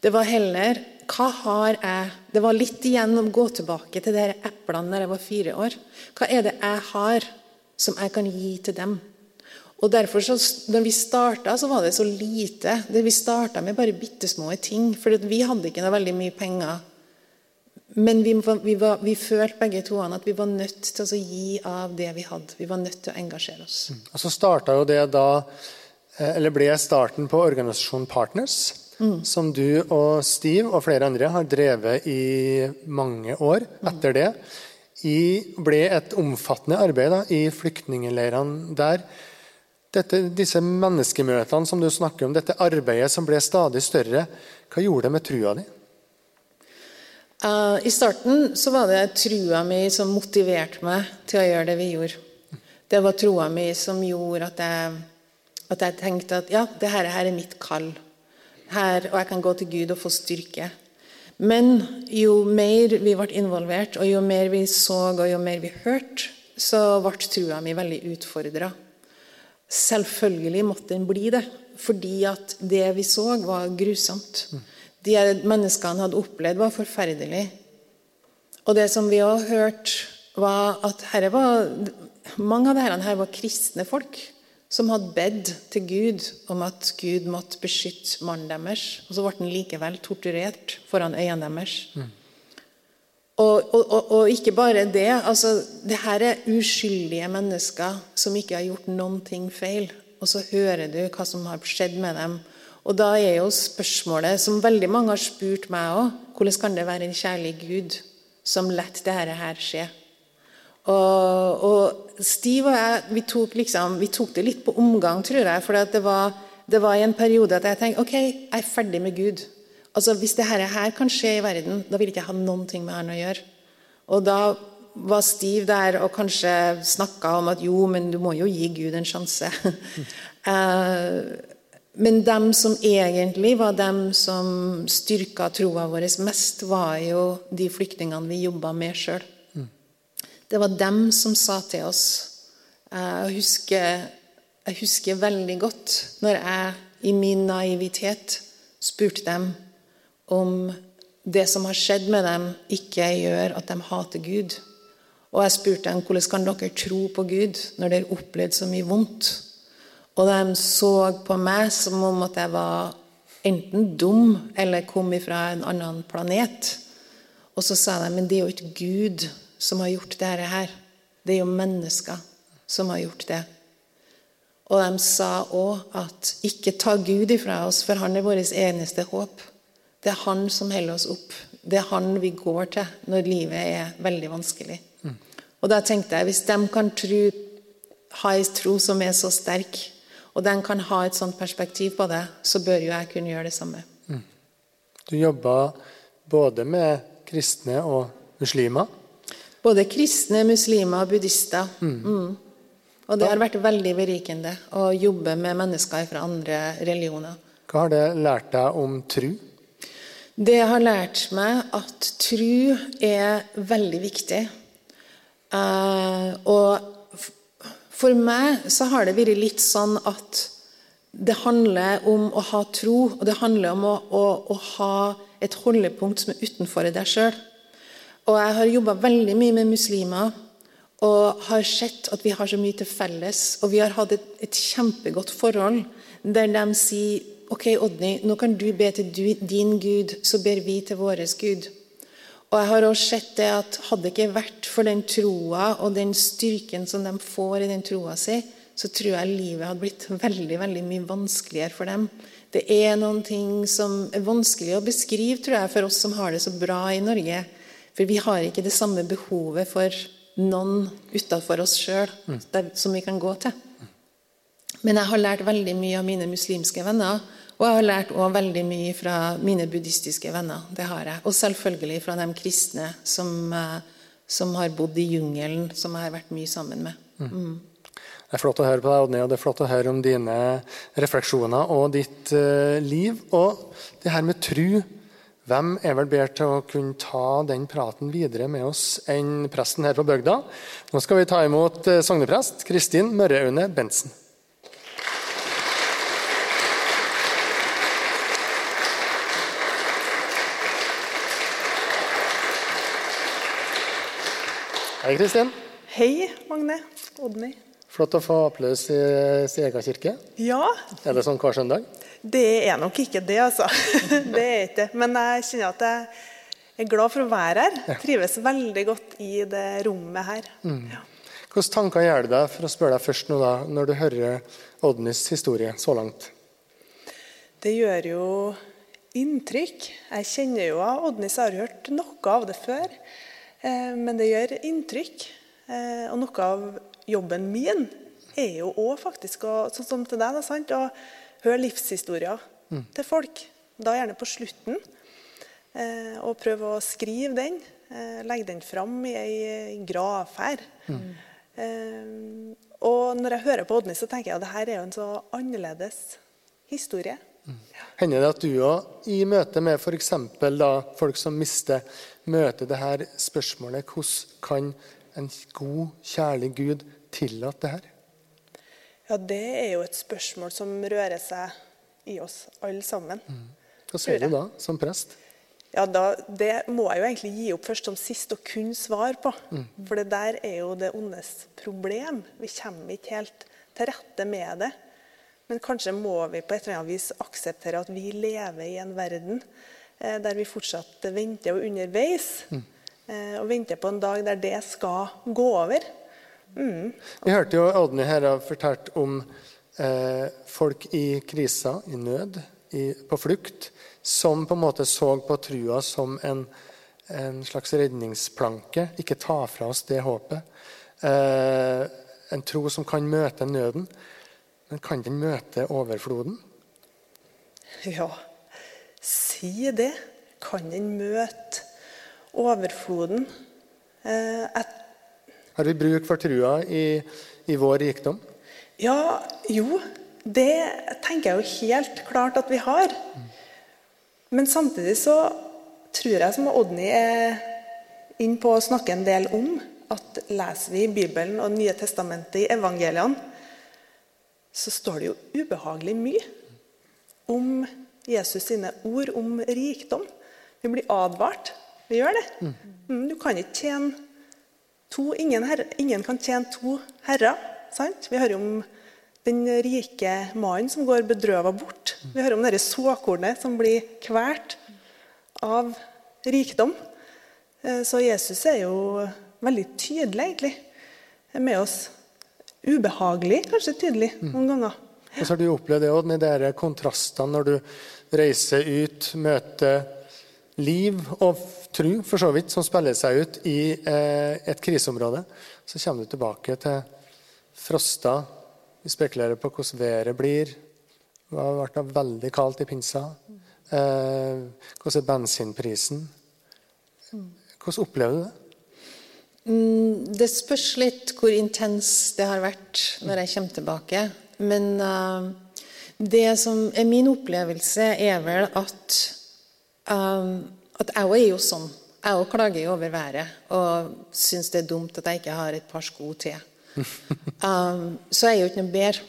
Det var heller hva har jeg Det var litt igjen å gå tilbake til de eplene da jeg var fire år. Hva er det jeg har som jeg kan gi til dem? Og derfor så, når vi starta, så var det så lite. Vi starta med bare bitte små ting. For vi hadde ikke noe veldig mye penger. Men vi, vi, var, vi følte begge to at vi var nødt til å gi av det vi hadde. Vi var nødt til å engasjere oss. Mm. Og Så starta jo det da, eh, eller ble starten på organisasjonen Partners. Mm. Som du og Steve og flere andre har drevet i mange år etter det. I, ble et omfattende arbeid da, i flyktningleirene der dette, disse menneskemøtene som du snakker om, dette arbeidet som ble stadig større, hva gjorde det med trua di? Uh, I starten så var det trua mi som motiverte meg til å gjøre det vi gjorde. Det var troa mi som gjorde at jeg, at jeg tenkte at ja, det her, er mitt kall. Her, og jeg kan gå til Gud og få styrke. Men jo mer vi ble involvert, og jo mer vi så og jo mer vi hørte, så ble trua mi veldig utfordra. Selvfølgelig måtte den bli det, fordi at det vi så, var grusomt. De menneskene hadde opplevd, var forferdelig. Og det som vi òg hørte, var at var, mange av disse her var kristne folk som hadde bedt til Gud om at Gud måtte beskytte mannen deres. Og så ble han likevel torturert foran øynene deres. Mm. Og, og, og, ikke bare det. altså, det her er uskyldige mennesker som ikke har gjort noen ting feil. Og så hører du hva som har skjedd med dem. Og da er jo spørsmålet, som veldig mange har spurt meg òg, hvordan kan det være en kjærlig Gud som lar dette her skje? Og, og, Steve og jeg vi tok, liksom, vi tok, det litt på omgang, tror jeg. For det var, det var i en periode at jeg tenkte ok, jeg er ferdig med Gud. Altså, Hvis dette her kan skje i verden, da vil ikke jeg ha noen ting med han å gjøre. Og da var Steve der og kanskje snakka om at jo, men du må jo gi Gud en sjanse. uh, men dem som egentlig var dem som styrka troa vår mest, var jo de flyktningene vi jobba med sjøl. Det var dem som sa til oss Jeg husker, jeg husker veldig godt når jeg i min naivitet spurte dem om det som har skjedd med dem, ikke gjør at de hater Gud. Og jeg spurte dem hvordan kan dere tro på Gud når dere opplevde så mye vondt. Og de så på meg som om at jeg var enten dum eller kom fra en annen planet. Og så sa de men det er jo ikke Gud som har gjort dette her. Det er jo mennesker som har gjort det. Og de sa òg at ikke ta Gud ifra oss, for han er vårt eneste håp. Det er han som holder oss opp. Det er han vi går til når livet er veldig vanskelig. Mm. Og da tenkte jeg, hvis de kan tro, ha en tro som er så sterk, og den kan ha et sånt perspektiv på det, så bør jo jeg kunne gjøre det samme. Mm. Du jobba både med kristne og muslimer? Både kristne, muslimer og buddhister. Mm. mm. Og det har vært veldig berikende å jobbe med mennesker fra andre religioner. Hva har det lært deg om tru? Det har lært meg at tru er veldig viktig. Uh, og for meg så har det vært litt sånn at det handler om å ha tro, og det handler om å, å, å ha et holdepunkt som er utenfor deg sjøl. Og jeg har jobba veldig mye med muslimer. og har sett at vi har så mye til felles. Og vi har hatt et, et kjempegodt forhold der de sier OK, Odny, nå kan du be til din Gud, så ber vi til vår Gud. Og jeg har også sett det at hadde det ikke vært for den troa og den styrken som de får i den troa si, så tror jeg livet hadde blitt veldig veldig mye vanskeligere for dem. Det er noen ting som er vanskelig å beskrive tror jeg, for oss som har det så bra i Norge. For vi har ikke det samme behovet for noen utafor oss sjøl som vi kan gå til. Men jeg har lært veldig mye av mine muslimske venner. Og jeg har lært også veldig mye fra mine buddhistiske venner. det har jeg. Og selvfølgelig fra de kristne som, eh, som har bodd i jungelen, som jeg har vært mye sammen med. Mm. Det er flott å høre på deg, Odny, og det er flott å høre om dine refleksjoner og ditt uh, liv. Og det her med tru. Hvem er vel bedre til å kunne ta den praten videre med oss enn presten her på bygda? Nå skal vi ta imot uh, sogneprest Kristin Mørreaune Bentsen. Hei, Kristin. Hei, Magne. Odny. Flott å få applaus i Siega kirke. Ja, Er det sånn hver søndag? det er nok ikke det, altså. Det er ikke det. Men jeg kjenner at jeg er glad for å være her. Trives veldig godt i det rommet her. Ja. Hvilke tanker gjør det deg for å spørre deg først nå da, når du hører Odnys historie så langt? Det gjør jo inntrykk. Jeg kjenner jo Odny, så har hørt noe av det før. Eh, Men det gjør inntrykk. Eh, Og noe av jobben min er jo òg faktisk å, sånn som til deg, da, sant? å høre livshistorier til folk. Da gjerne på slutten. Eh, Og prøve å skrive den. Legge den fram i ei gravferd. Mm. Og når jeg hører på Odny, så tenker jeg at dette er jo en så annerledes historie. Hender det at du òg i møte med f.eks. folk som mister, møter det her spørsmålet hvordan kan en god, kjærlig Gud tillate det her? Ja, det er jo et spørsmål som rører seg i oss alle sammen. Hva sier du da, som prest? Ja, da, Det må jeg jo egentlig gi opp først som sist og kun svar på. For det der er jo det ondes problem. Vi kommer ikke helt til rette med det. Men kanskje må vi på et eller annet vis akseptere at vi lever i en verden der vi fortsatt venter og underveis. Mm. og venter på en dag der det skal gå over. Vi hørte jo Odny her har fortalt om eh, folk i kriser, i nød, i, på flukt, som på en måte så på trua som en, en slags redningsplanke. Ikke ta fra oss det håpet. Eh, en tro som kan møte nøden. Men kan den møte overfloden? Ja, si det. Kan den møte overfloden? Eh, et, Har vi bruk for trua i, i vår rikdom? ja, jo, det tenker jeg jo helt klart at vi har. Men samtidig så tror jeg, som Odny er inn på å snakke en del om, at leser vi Bibelen og Nye testamentet i evangeliene, så står det jo ubehagelig mye om Jesus sine ord om rikdom. Vi blir advart. Vi gjør det. Mm, Du kan ikke tjene to ingen, herre, ingen kan tjene to herrer. Sant? Vi hører om den rike mannen som går bedrøva bort. Vi hører om dette såkornet som blir kvalt av rikdom. Eh, Så Jesus er jo veldig tydelig, egentlig, med oss. Ubehagelig, kanskje tydelig, noen ganger. Og så har du opplevd det òg, med de kontrastene når du reiser ut, møter liv og tru, for så vidt, som spiller seg ut i eh, et kriseområde. Så kommer du tilbake til Frosta. Vi spekulerer på hvordan været blir. Det har vært veldig kaldt i pinsa. Eh, hvordan er bensinprisen? Hvordan opplever du det? Det spørs litt hvor intens det har vært når jeg kommer tilbake. Men uh, det som er min opplevelse, er vel at eh, at jeg òg er jo sånn. Jeg òg klager jo over været og syns det er dumt at jeg ikke har et par sko til. Um, så jeg er jo ikke noe bedre.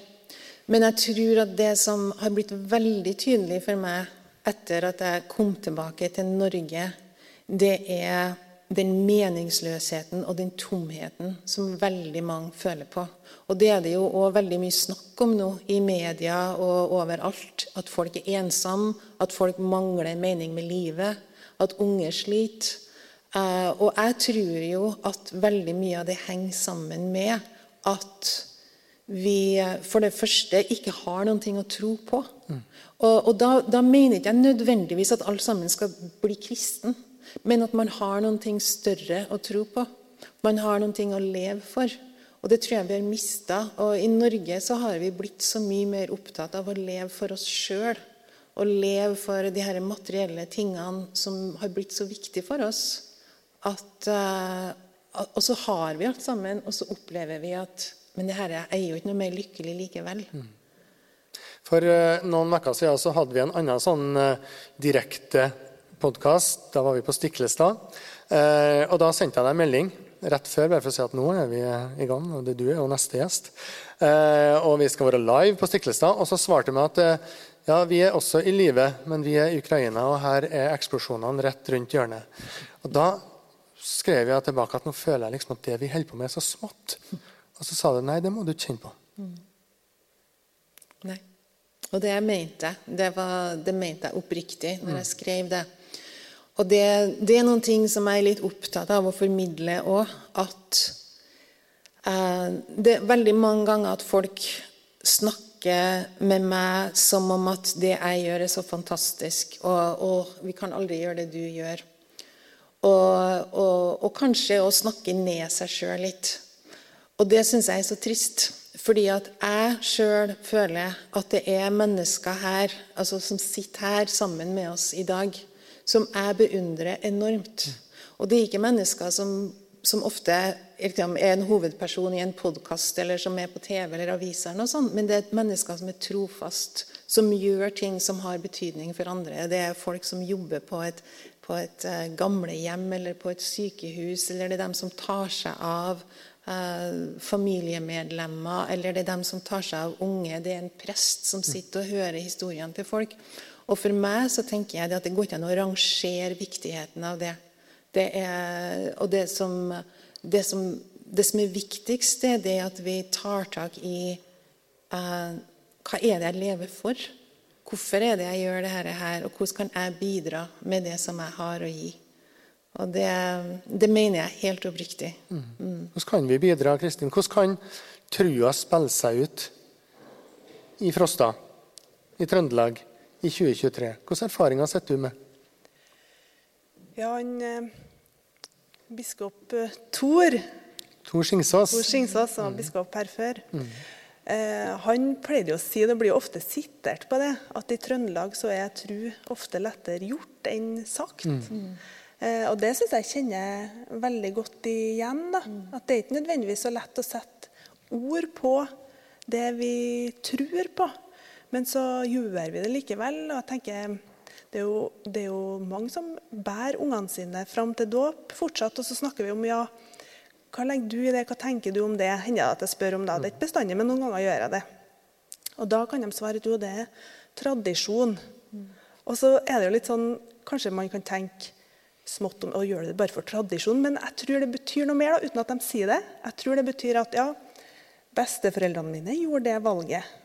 Men jeg tror at det som har blitt veldig tydelig for meg etter at jeg kom tilbake til Norge, det er den meningsløsheten og den tomheten som veldig mange føler på. Og det er det jo òg veldig mye snakk om nå i media og overalt. At folk er ensomme, at folk mangler mening med livet, at unge sliter. Eh, og jeg tror jo at veldig mye av det henger sammen med at vi for det første ikke har noen ting å tro på. Mm. Og, og da, da, mener ikke jeg nødvendigvis at alle sammen skal bli kristen. Men at man har noen ting større å tro på. Man har noen ting å leve for. Og det tror jeg vi har mista. Og i Norge så har vi blitt så mye mer opptatt av å leve for oss sjøl. Og leve for de her materielle tingene som har blitt så viktige for oss. At, uh, og så har vi alt sammen, og så opplever vi at Men det her er jo ikke noe mer lykkelig likevel. Mm. For uh, noen uker siden så hadde vi en annen sånn uh, direkte podkast. Da var vi på Stiklestad. Eh, og da sendte jeg deg en melding rett før bare for å si at nå er vi i gang. og det Du er jo neste gjest. Eh, og vi skal være live på Stiklestad. Og så svarte vi at eh, ja, vi er også i live, men vi er i Ukraina, og her er eksplosjonene rett rundt hjørnet. Og da skrev jeg tilbake at nå føler jeg liksom at det vi holder på med, er så smått. Og så sa du nei, det må du kjenne på. Mm. Nei. Og det jeg mente, det, var, det mente jeg oppriktig når jeg skrev det. Og det, det, er noen ting som jeg er litt opptatt av å formidle òg. At eh, det er veldig mange ganger at folk snakker med meg som om at det jeg gjør, er så fantastisk, og, og vi kan aldri gjøre det du gjør. Og, og, og kanskje å snakke ned seg sjøl litt. Og det syns jeg er så trist. Fordi at jeg sjøl føler at det er mennesker her, altså som sitter her sammen med oss i dag, som jeg beundrer enormt. Og det er ikke mennesker som, som ofte liksom, er en hovedperson i en podkast eller som er på TV eller aviser, men det er mennesker som er trofast, som gjør ting som har betydning for andre. Det er folk som jobber på et, på et uh, gamlehjem eller på et sykehus, eller det er dem som tar seg av uh, familiemedlemmer, eller det er dem som tar seg av unge. Det er en prest som sitter og hører historiene til folk. Og for meg så tenker jeg at det går ikke an å rangere viktigheten av det. det er, og det som, det, som, det som, er viktigst, det er at vi tar tak i uh, hva er det jeg lever for? Hvorfor er det jeg gjør dette her, og hvordan kan jeg bidra med det som jeg har å gi? Og det, det mener jeg helt oppriktig. Mm. Mm. Hvordan kan vi bidra, Kristin? Hvordan kan trua spille seg ut i Frosta, i Trøndelag, i 2023. Hvilke erfaringer sitter du med? Ja, han eh, biskop Thor Tor Tor Skingsås. Tor Skingsås, som var biskop her før. Mm. Eh, han pleide å si, det blir ofte sitert på det, at i Trøndelag så er tru ofte lettere gjort enn sagt. Mm. Eh, og det syns jeg kjenner veldig godt igjen. da. Mm. At det er ikke nødvendigvis så lett å sette ord på det vi tror på. Men så gjør vi det likevel. og jeg tenker det er, jo, det er jo mange som bærer ungene sine fram til dåp fortsatt. Og så snakker vi om ja, hva legger du i det, hva tenker du om det? Hender det at jeg spør om det? Det er ikke bestandig, men noen ganger gjør jeg det. Og da kan de svare at jo, det er tradisjon. Og så er det jo litt sånn Kanskje man kan tenke smått om å gjøre det bare for tradisjon, men jeg tror det betyr noe mer, da, uten at de sier det. Jeg tror det betyr at ja, besteforeldrene mine gjorde det valget.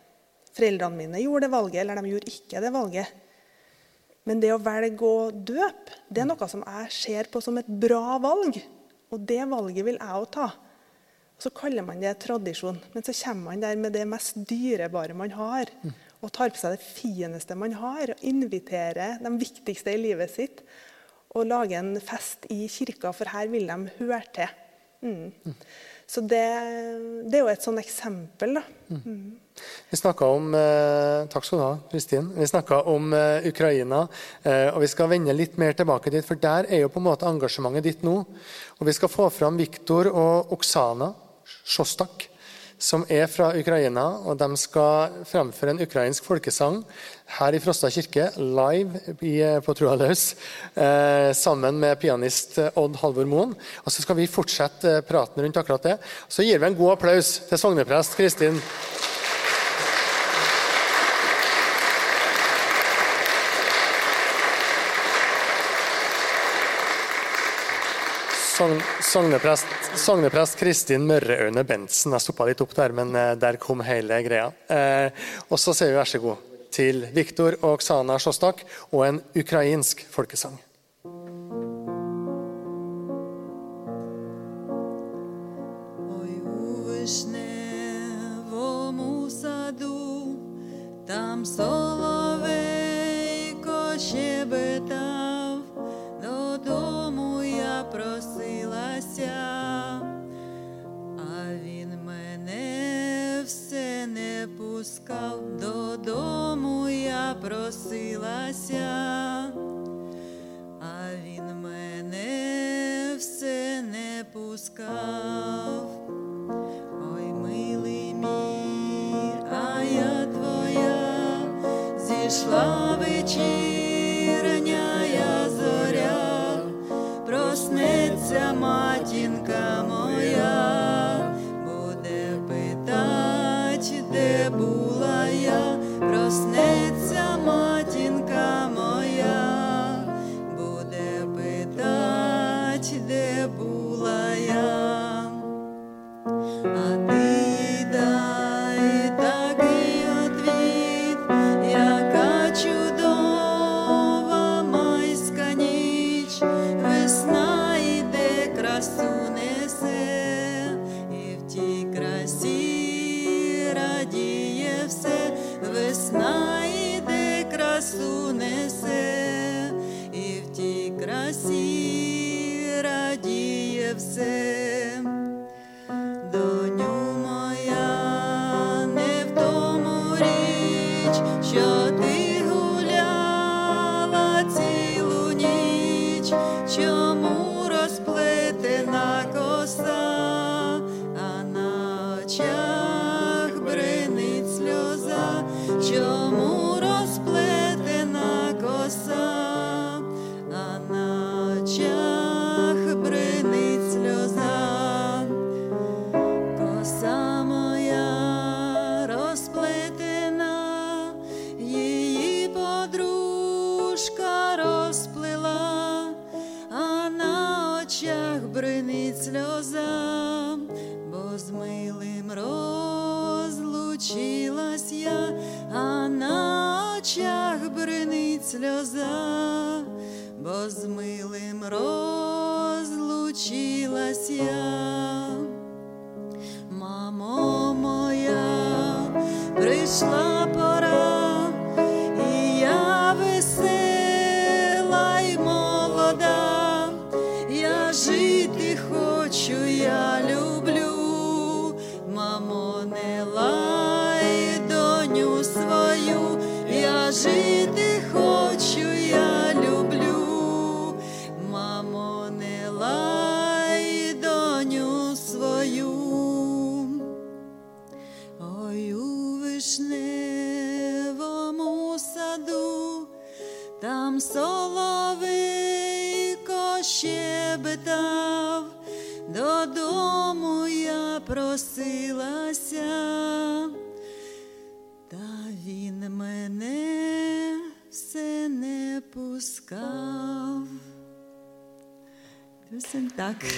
Foreldrene mine gjorde det valget, eller de gjorde ikke det valget. Men det å velge å døpe, det er noe som jeg ser på som et bra valg. Og det valget vil jeg òg ta. Så kaller man det tradisjon. Men så kommer man der med det mest dyrebare man har. Og tar på seg det fineste man har. Og inviterer de viktigste i livet sitt. Og lager en fest i kirka, for her vil de høre til. Mm. Så det, det, er jo et sånn eksempel. da. Mm. Vi snakka om eh, takk skal du ha, Kristin. Vi snakka om eh, Ukraina. Eh, og Vi skal vende litt mer tilbake dit, for der er jo på en måte engasjementet ditt nå. Og Vi skal få fram Viktor og Oksana Sjostak, som er fra Ukraina. og De skal fremføre en ukrainsk folkesang her i Frosta kirke, live eh, på Trua løs, eh, sammen med pianist Odd Halvor Moen. Og Så skal vi fortsette eh, praten rundt akkurat det. Så gir vi en god applaus til sogneprest Kristin Sogneprest, sogneprest Kristin Mørreøyne Bentsen. Jeg stoppa litt opp der, men eh, der kom hele greia. Eh, og så sier vi vær så god til Viktor og Oksana Sjostak og en ukrainsk folkesang. Там соловейко щебетав, просилася, а він мене все не пускав, додому я просилася, а він мене все не пускав. Ой, милий мій, а я твоя, зійшла вечірня my весна іде, красу несе, і в тій красі радіє все. Takk. Mm.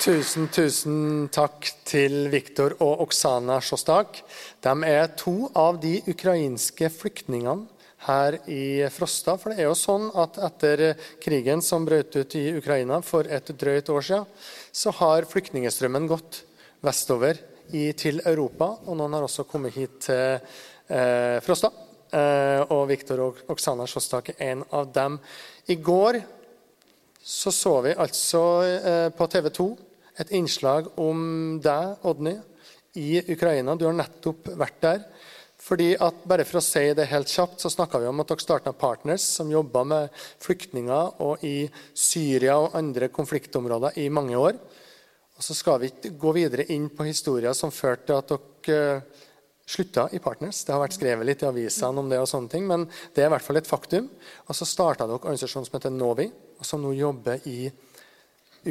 Tusen, tusen takk til Viktor og Oksana Sjostak. De er to av de ukrainske flyktningene her i Frosta. For det er jo sånn at etter krigen som brøt ut i Ukraina for et drøyt år siden, så har flyktningstrømmen gått vestover i, til Europa. Og noen har også kommet hit til eh, Frosta. Eh, og Viktor og Oksana Sjåstak er en av dem. I går så så vi altså eh, på TV 2 et innslag om deg, Odny, i Ukraina. Du har nettopp vært der. Fordi at, bare for å si det helt kjapt, så snakka vi om at dere starta Partners, som jobba med flyktninger og i Syria og andre konfliktområder i mange år. Og så skal vi ikke gå videre inn på historier som førte til at dere slutta i Partners. Det har vært skrevet litt i avisene om det, og sånne ting, men det er i hvert fall et faktum. Og så starta dere organisasjonen som heter Novi, og som nå jobber i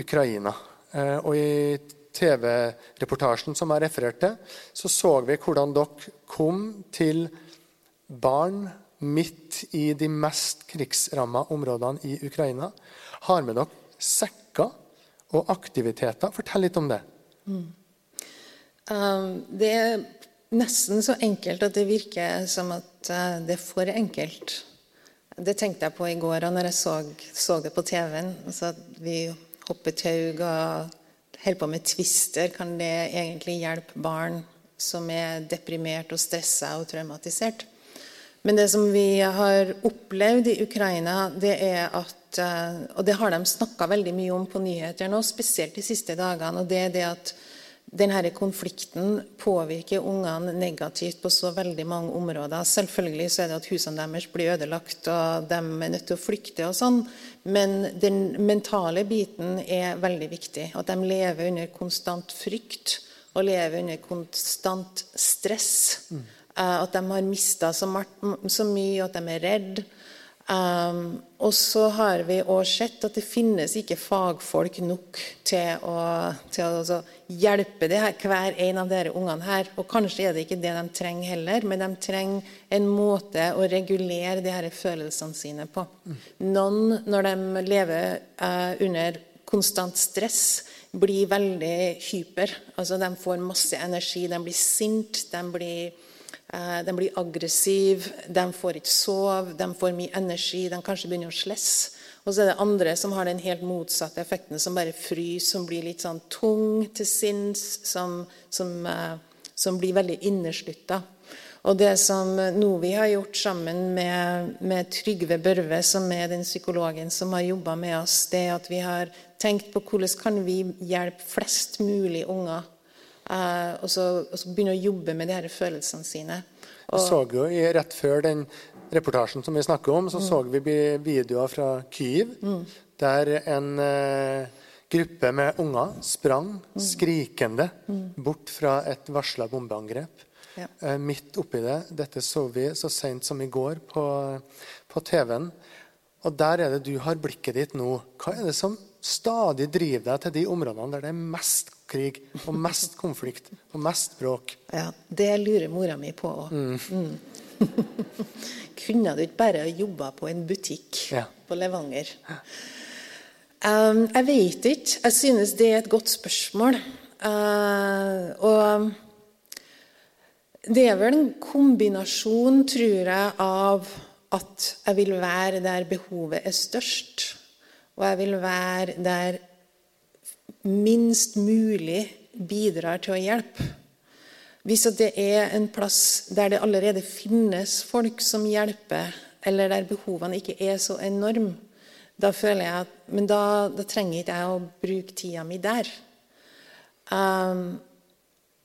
Ukraina. Eh, og i TV-reportasjen som jeg refererte til, så så vi hvordan dere kom til barn midt i de mest krigsramma områdene i Ukraina. Har med dere sekker og aktiviteter. Fortell litt om det. Mm. Um, det er nesten så enkelt at det virker som at uh, det er for enkelt. Det tenkte jeg på i går når jeg så, så det på TV-en. Altså vi hopper taug og holder på med tvister, Kan det egentlig hjelpe barn som er deprimert og stressa og traumatisert? Men det som vi har opplevd i Ukraina, det er at uh, Og det har de snakka veldig mye om på nyheter nå, spesielt de siste dagene. og det er det at denne konflikten påvirker ungene negativt på så veldig mange områder. Selvfølgelig så er det at husene deres blir ødelagt, og de er nødt til å flykte. og sånn, Men den mentale biten er veldig viktig. At de lever under konstant frykt og lever under konstant stress. Mm. At de har mista så, så mye, at de er redde. Um, og så har vi også sett at det finnes ikke fagfolk nok til å, til å altså, hjelpe her, hver en av dere ungene her. Og kanskje er det ikke det de trenger heller, men de trenger en måte å regulere de her følelsene sine på. Noen, når de lever uh, under konstant stress, blir veldig hyper. Altså, de får masse energi, de blir sinte, de blir de blir aggressive, de får ikke sove, de får mye energi, de kanskje begynner å slesse. Og så er det andre som har den helt motsatte effekten, som bare fryser, som blir litt sånn tung til sinns, som, som, uh, som blir veldig inneslutta. Og det som Novi har gjort sammen med, med Trygve Børve, som er den psykologen som har jobba med oss, det er at vi har tenkt på hvordan kan vi hjelpe flest mulig unger og, så, og, så, begynne å jobbe med de her følelsene sine. Og, så jo i, Rett før den reportasjen som vi snakker om, så mm. så vi videoer fra Kyiv, mm. der en uh, gruppe med unger sprang mm. skrikende mm. bort fra et varsla bombeangrep. Ja. Uh, midt oppi det. Dette så vi så seint som i går på, på TV-en. Og der er det du har blikket ditt nå. Hva er det som stadig driver deg til de områdene der det er mest krig og mest konflikt og mest bråk. Ja, Det lurer mora mi på òg. Mm. Mm. Kunne du ikke bare jobba på en butikk ja. på Levanger? Um, jeg vet ikke. Jeg synes det er et godt spørsmål. Uh, og det er vel en kombinasjon, tror jeg, av at jeg vil være der behovet er størst, og jeg vil være der minst mulig bidrar til å hjelpe. Hvis det er en plass der det allerede finnes folk som hjelper, eller der behovene ikke er så enorme, da føler jeg at Men da, da trenger ikke jeg å bruke tida mi der. Um,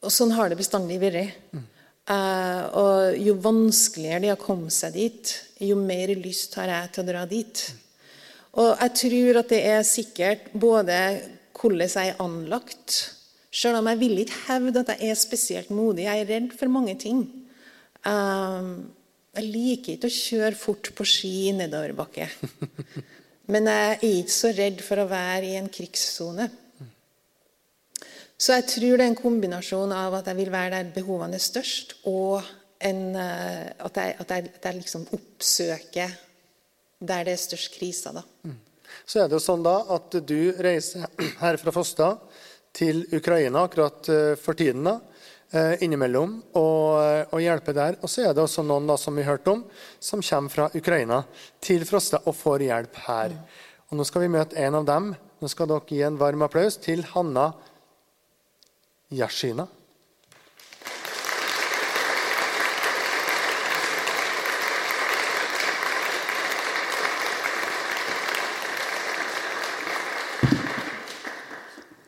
og sånn har det bestandig vært. Uh, og jo vanskeligere det er å komme seg dit, jo mer lyst har jeg til å dra dit. Og jeg tror at det er sikkert både hvordan jeg er anlagt. Selv om jeg vil ikke hevde at jeg er spesielt modig. Jeg er redd for mange ting. Um, jeg liker ikke å kjøre fort på ski i nedoverbakke. Men jeg er ikke så redd for å være i en krigssone. Så jeg tror det er en kombinasjon av at jeg vil være der behovene er størst, og en, eh, at, jeg, at, jeg, at, jeg, liksom oppsøker der det er størst krise. Da. Mm så er det jo sånn da at du reiser her fra Fosta til Ukraina akkurat eh, for tiden. da, eh, innimellom og, og hjelpe der. Og så er det også noen da, som vi hørte om, som kommer fra Ukraina til Frosta og får hjelp her. Og Nå skal vi møte en av dem. Nå skal dere gi en varm applaus til Hanna Yashina.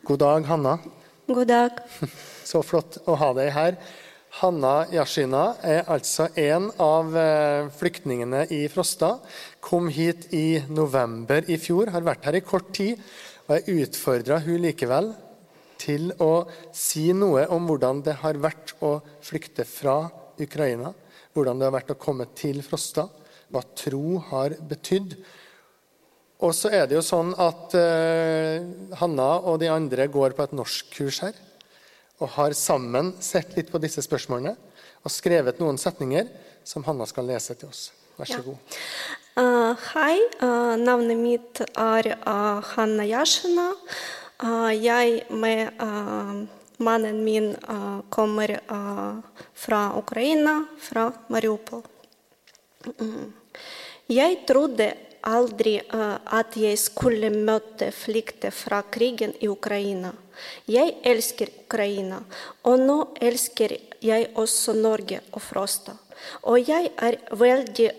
God dag, Hanna. God dag. Så flott å ha deg her. Hanna Yashina er altså en av eh, flyktningene i Frosta. Kom hit i november i fjor, har vært her i kort tid. Og jeg utfordra hun likevel til å si noe om hvordan det har vært å flykte fra Ukraina. Hvordan det har vært å komme til Frosta. Hva tro har betydd. Og så er det jo sånn at uh, Hanna og de andre går på et norskkurs her. Og har sammen sett litt på disse spørsmålene og skrevet noen setninger som Hanna skal lese til oss. Vær så god. Uh, hei, uh, navnet mitt er Hanna Jasjina. jeg med mannen min kommer fra Ukraina, fra Mariupol. Mm. Jeg trodde aldri at jeg skulle møte flykter fra krigen i Ukraina. Jeg elsker Ukraina, og nå elsker jeg også Norge og Frosta. Og jeg er veldig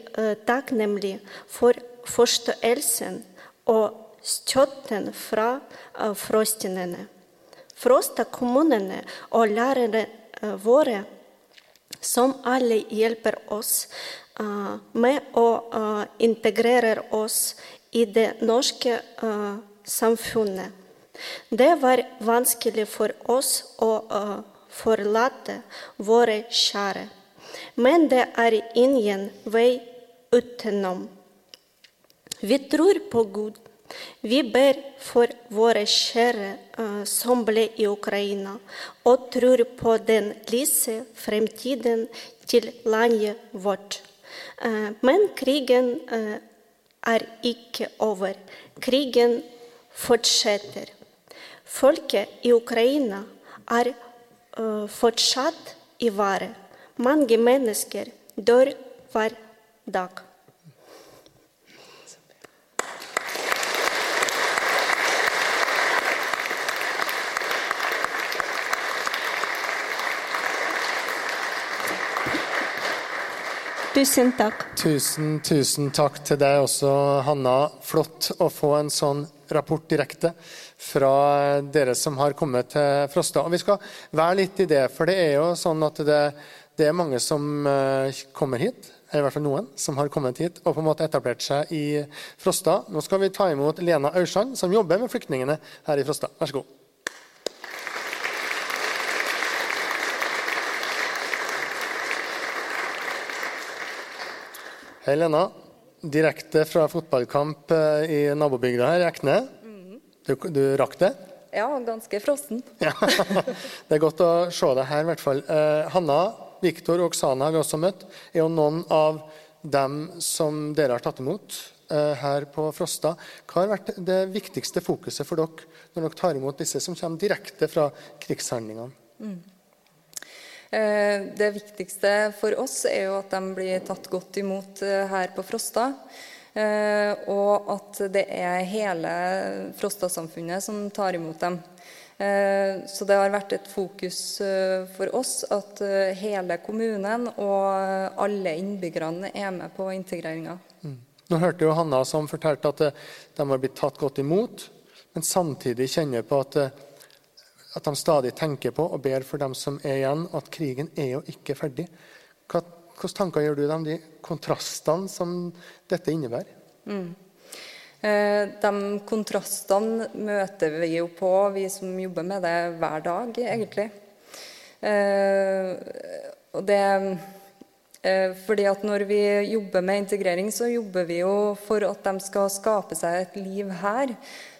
takknemlig for forståelsen og støtten fra frostinene. Frosta-kommunene og lærerne våre, som alle hjelper oss med å integrere oss i det norske samfunnet. Det var vanskelig for oss å forlate våre kjære. Men det er ingen vei utenom. Vi tror på Gud. Vi ber for våre kjære som ble i Ukraina, og tror på den lyse fremtiden til landet vårt. Men krigen er ikke over. Krigen fortsetter. Folket i Ukraina er fortsatt i vare. Mange mennesker dør hver dag. Tusen takk. Tusen, tusen takk til deg også, Hanna. Flott å få en sånn rapport direkte fra dere som har kommet til Frosta. Og Vi skal være litt i det, for det er jo sånn at det det er mange som eh, kommer hit, eller i hvert fall noen, som har kommet hit og på en måte etablert seg i Frosta. Nå skal vi ta imot Lena Aursand, som jobber med flyktningene her i Frosta. Vær så god. Hei, Lena. Direkte fra fotballkamp eh, i nabobygda her, Ekne. Du, du rakk det? Ja, ganske frossen. Ja, det er godt å se deg her, i hvert fall. Eh, Hanna Viktor og Oksana har vi også møtt, er jo noen av dem som dere har tatt imot eh, her på Frosta. Hva har vært det viktigste fokuset for dere når dere tar imot disse som kommer direkte fra krigshandlingene? Mm. Eh, det viktigste for oss er jo at de blir tatt godt imot eh, her på Frosta. Og at det er hele Frosta-samfunnet som tar imot dem. Eh, så det har vært et fokus eh, for oss at eh, hele kommunen og alle innbyggerne er med på integreringa. Mm. Nå hørte jo Hanna som fortalte at de har blitt tatt godt imot, men samtidig kjenner på at, at de stadig tenker på og ber for dem som er igjen, at krigen er jo ikke ferdig. Hva, hvilke tanker gjør du deg om de kontrastene som dette innebærer? Mm. Eh, de kontrastene møter vi jo på, vi som jobber med det hver dag, egentlig. Eh, og det fordi at Når vi jobber med integrering, så jobber vi jo for at de skal skape seg et liv her.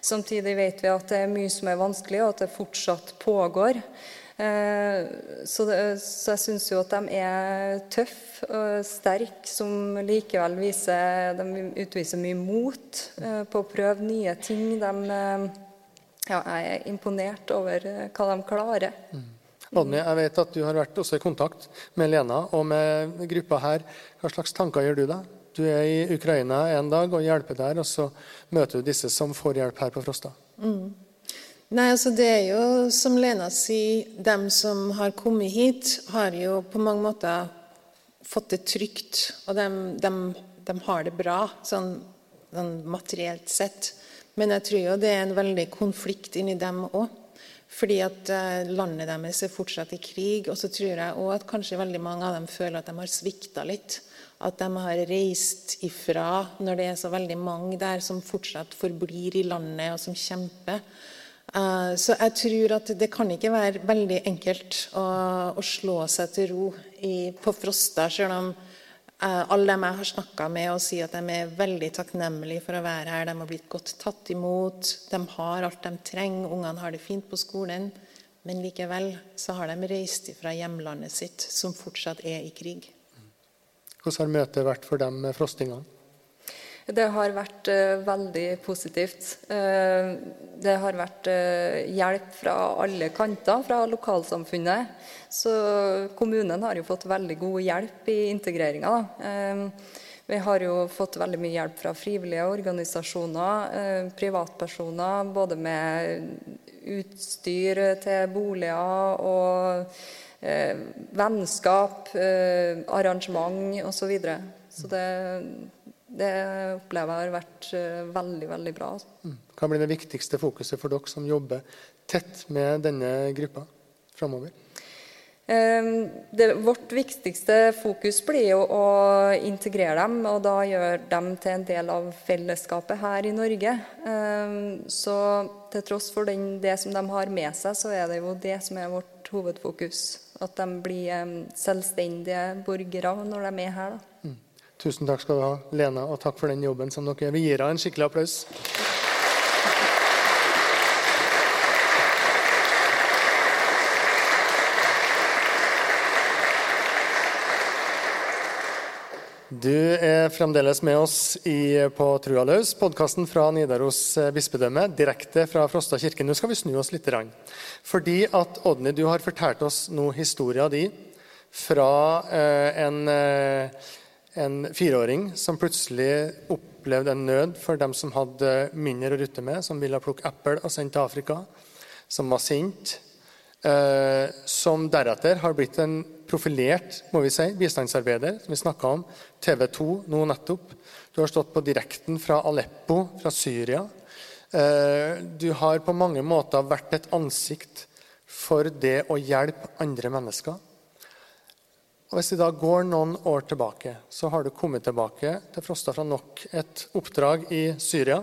Samtidig vet vi at det er mye som er vanskelig, og at det fortsatt pågår. Eh, så, jeg syns jo at de er tøffe og sterke, som likevel viser De utviser mye mot eh, på å prøve nye ting. De, eh, ja, jeg er imponert over hva de klarer. Odny, jeg vet at du har vært også i kontakt med Lena og med gruppa her. Hva slags tanker gjør du deg? Du er i Ukraina en dag og hjelper der, og så møter du disse som får hjelp her på Frosta. Mm. Nei, altså Det er jo som Lena sier, dem som har kommet hit, har jo på mange måter fått det trygt. Og de har det bra, sånn, sånn, materielt sett. Men jeg tror jo det er en veldig konflikt inni dem òg. Fordi at eh, landet deres er fortsatt i krig. Og så tror jeg òg at kanskje veldig mange av dem føler at de har svikta litt. At de har reist ifra når det er så veldig mange der som fortsatt forblir i landet, og som kjemper. Eh, Så jeg tror at det kan ikke være veldig enkelt å, å slå seg til ro i, på Frosta, selv om alle dem jeg har snakka med, og sier at de er veldig takknemlige for å være her. De har blitt godt tatt imot. De har alt de trenger. Ungene har det fint på skolen. Men likevel så har de reist fra hjemlandet sitt, som fortsatt er i krig. Hvordan har møtet vært for dem med frostingene? Det har vært eh, veldig positivt. Eh, det har vært eh, hjelp fra alle kanter fra lokalsamfunnet. Så kommunen har jo fått veldig god hjelp i integreringa. vi har jo fått veldig mye hjelp fra frivillige organisasjoner, privatpersoner, både med utstyr til boliger og vennskap, arrangement osv. Så, videre. så det det opplever jeg har vært uh, veldig, veldig bra. Mm. Hva blir det viktigste fokuset for dere som jobber tett med denne gruppa framover? Um, vårt viktigste fokus blir jo å integrere dem, og da gjøre dem til en del av fellesskapet her i Norge. Um, så til tross for den, det som de har med seg, så er det jo det som er vårt hovedfokus. At de blir selvstendige borgere når de er her. da. Tusen takk skal du ha, Lena, og takk for den jobben som dere Vi gir henne en skikkelig applaus. Du er fremdeles med oss i, på Trua løs, podkasten fra Nidaros bispedømme, direkte fra Frosta kirke. Nå skal vi snu oss litt. Fordi at Odny, du har fortalt oss nå historia di fra eh, en eh, en fireåring som plutselig opplevde en nød for dem som hadde mindre å rutte med, som ville plukke eple og sende til Afrika, som var sint. Eh, som deretter har blitt en profilert må vi si, bistandsarbeider, som vi snakka om. TV 2 nå nettopp. Du har stått på direkten fra Aleppo, fra Syria. Eh, du har på mange måter vært et ansikt for det å hjelpe andre mennesker. Og Hvis vi da går noen år tilbake, så har du kommet tilbake til Frosta fra nok et oppdrag i Syria.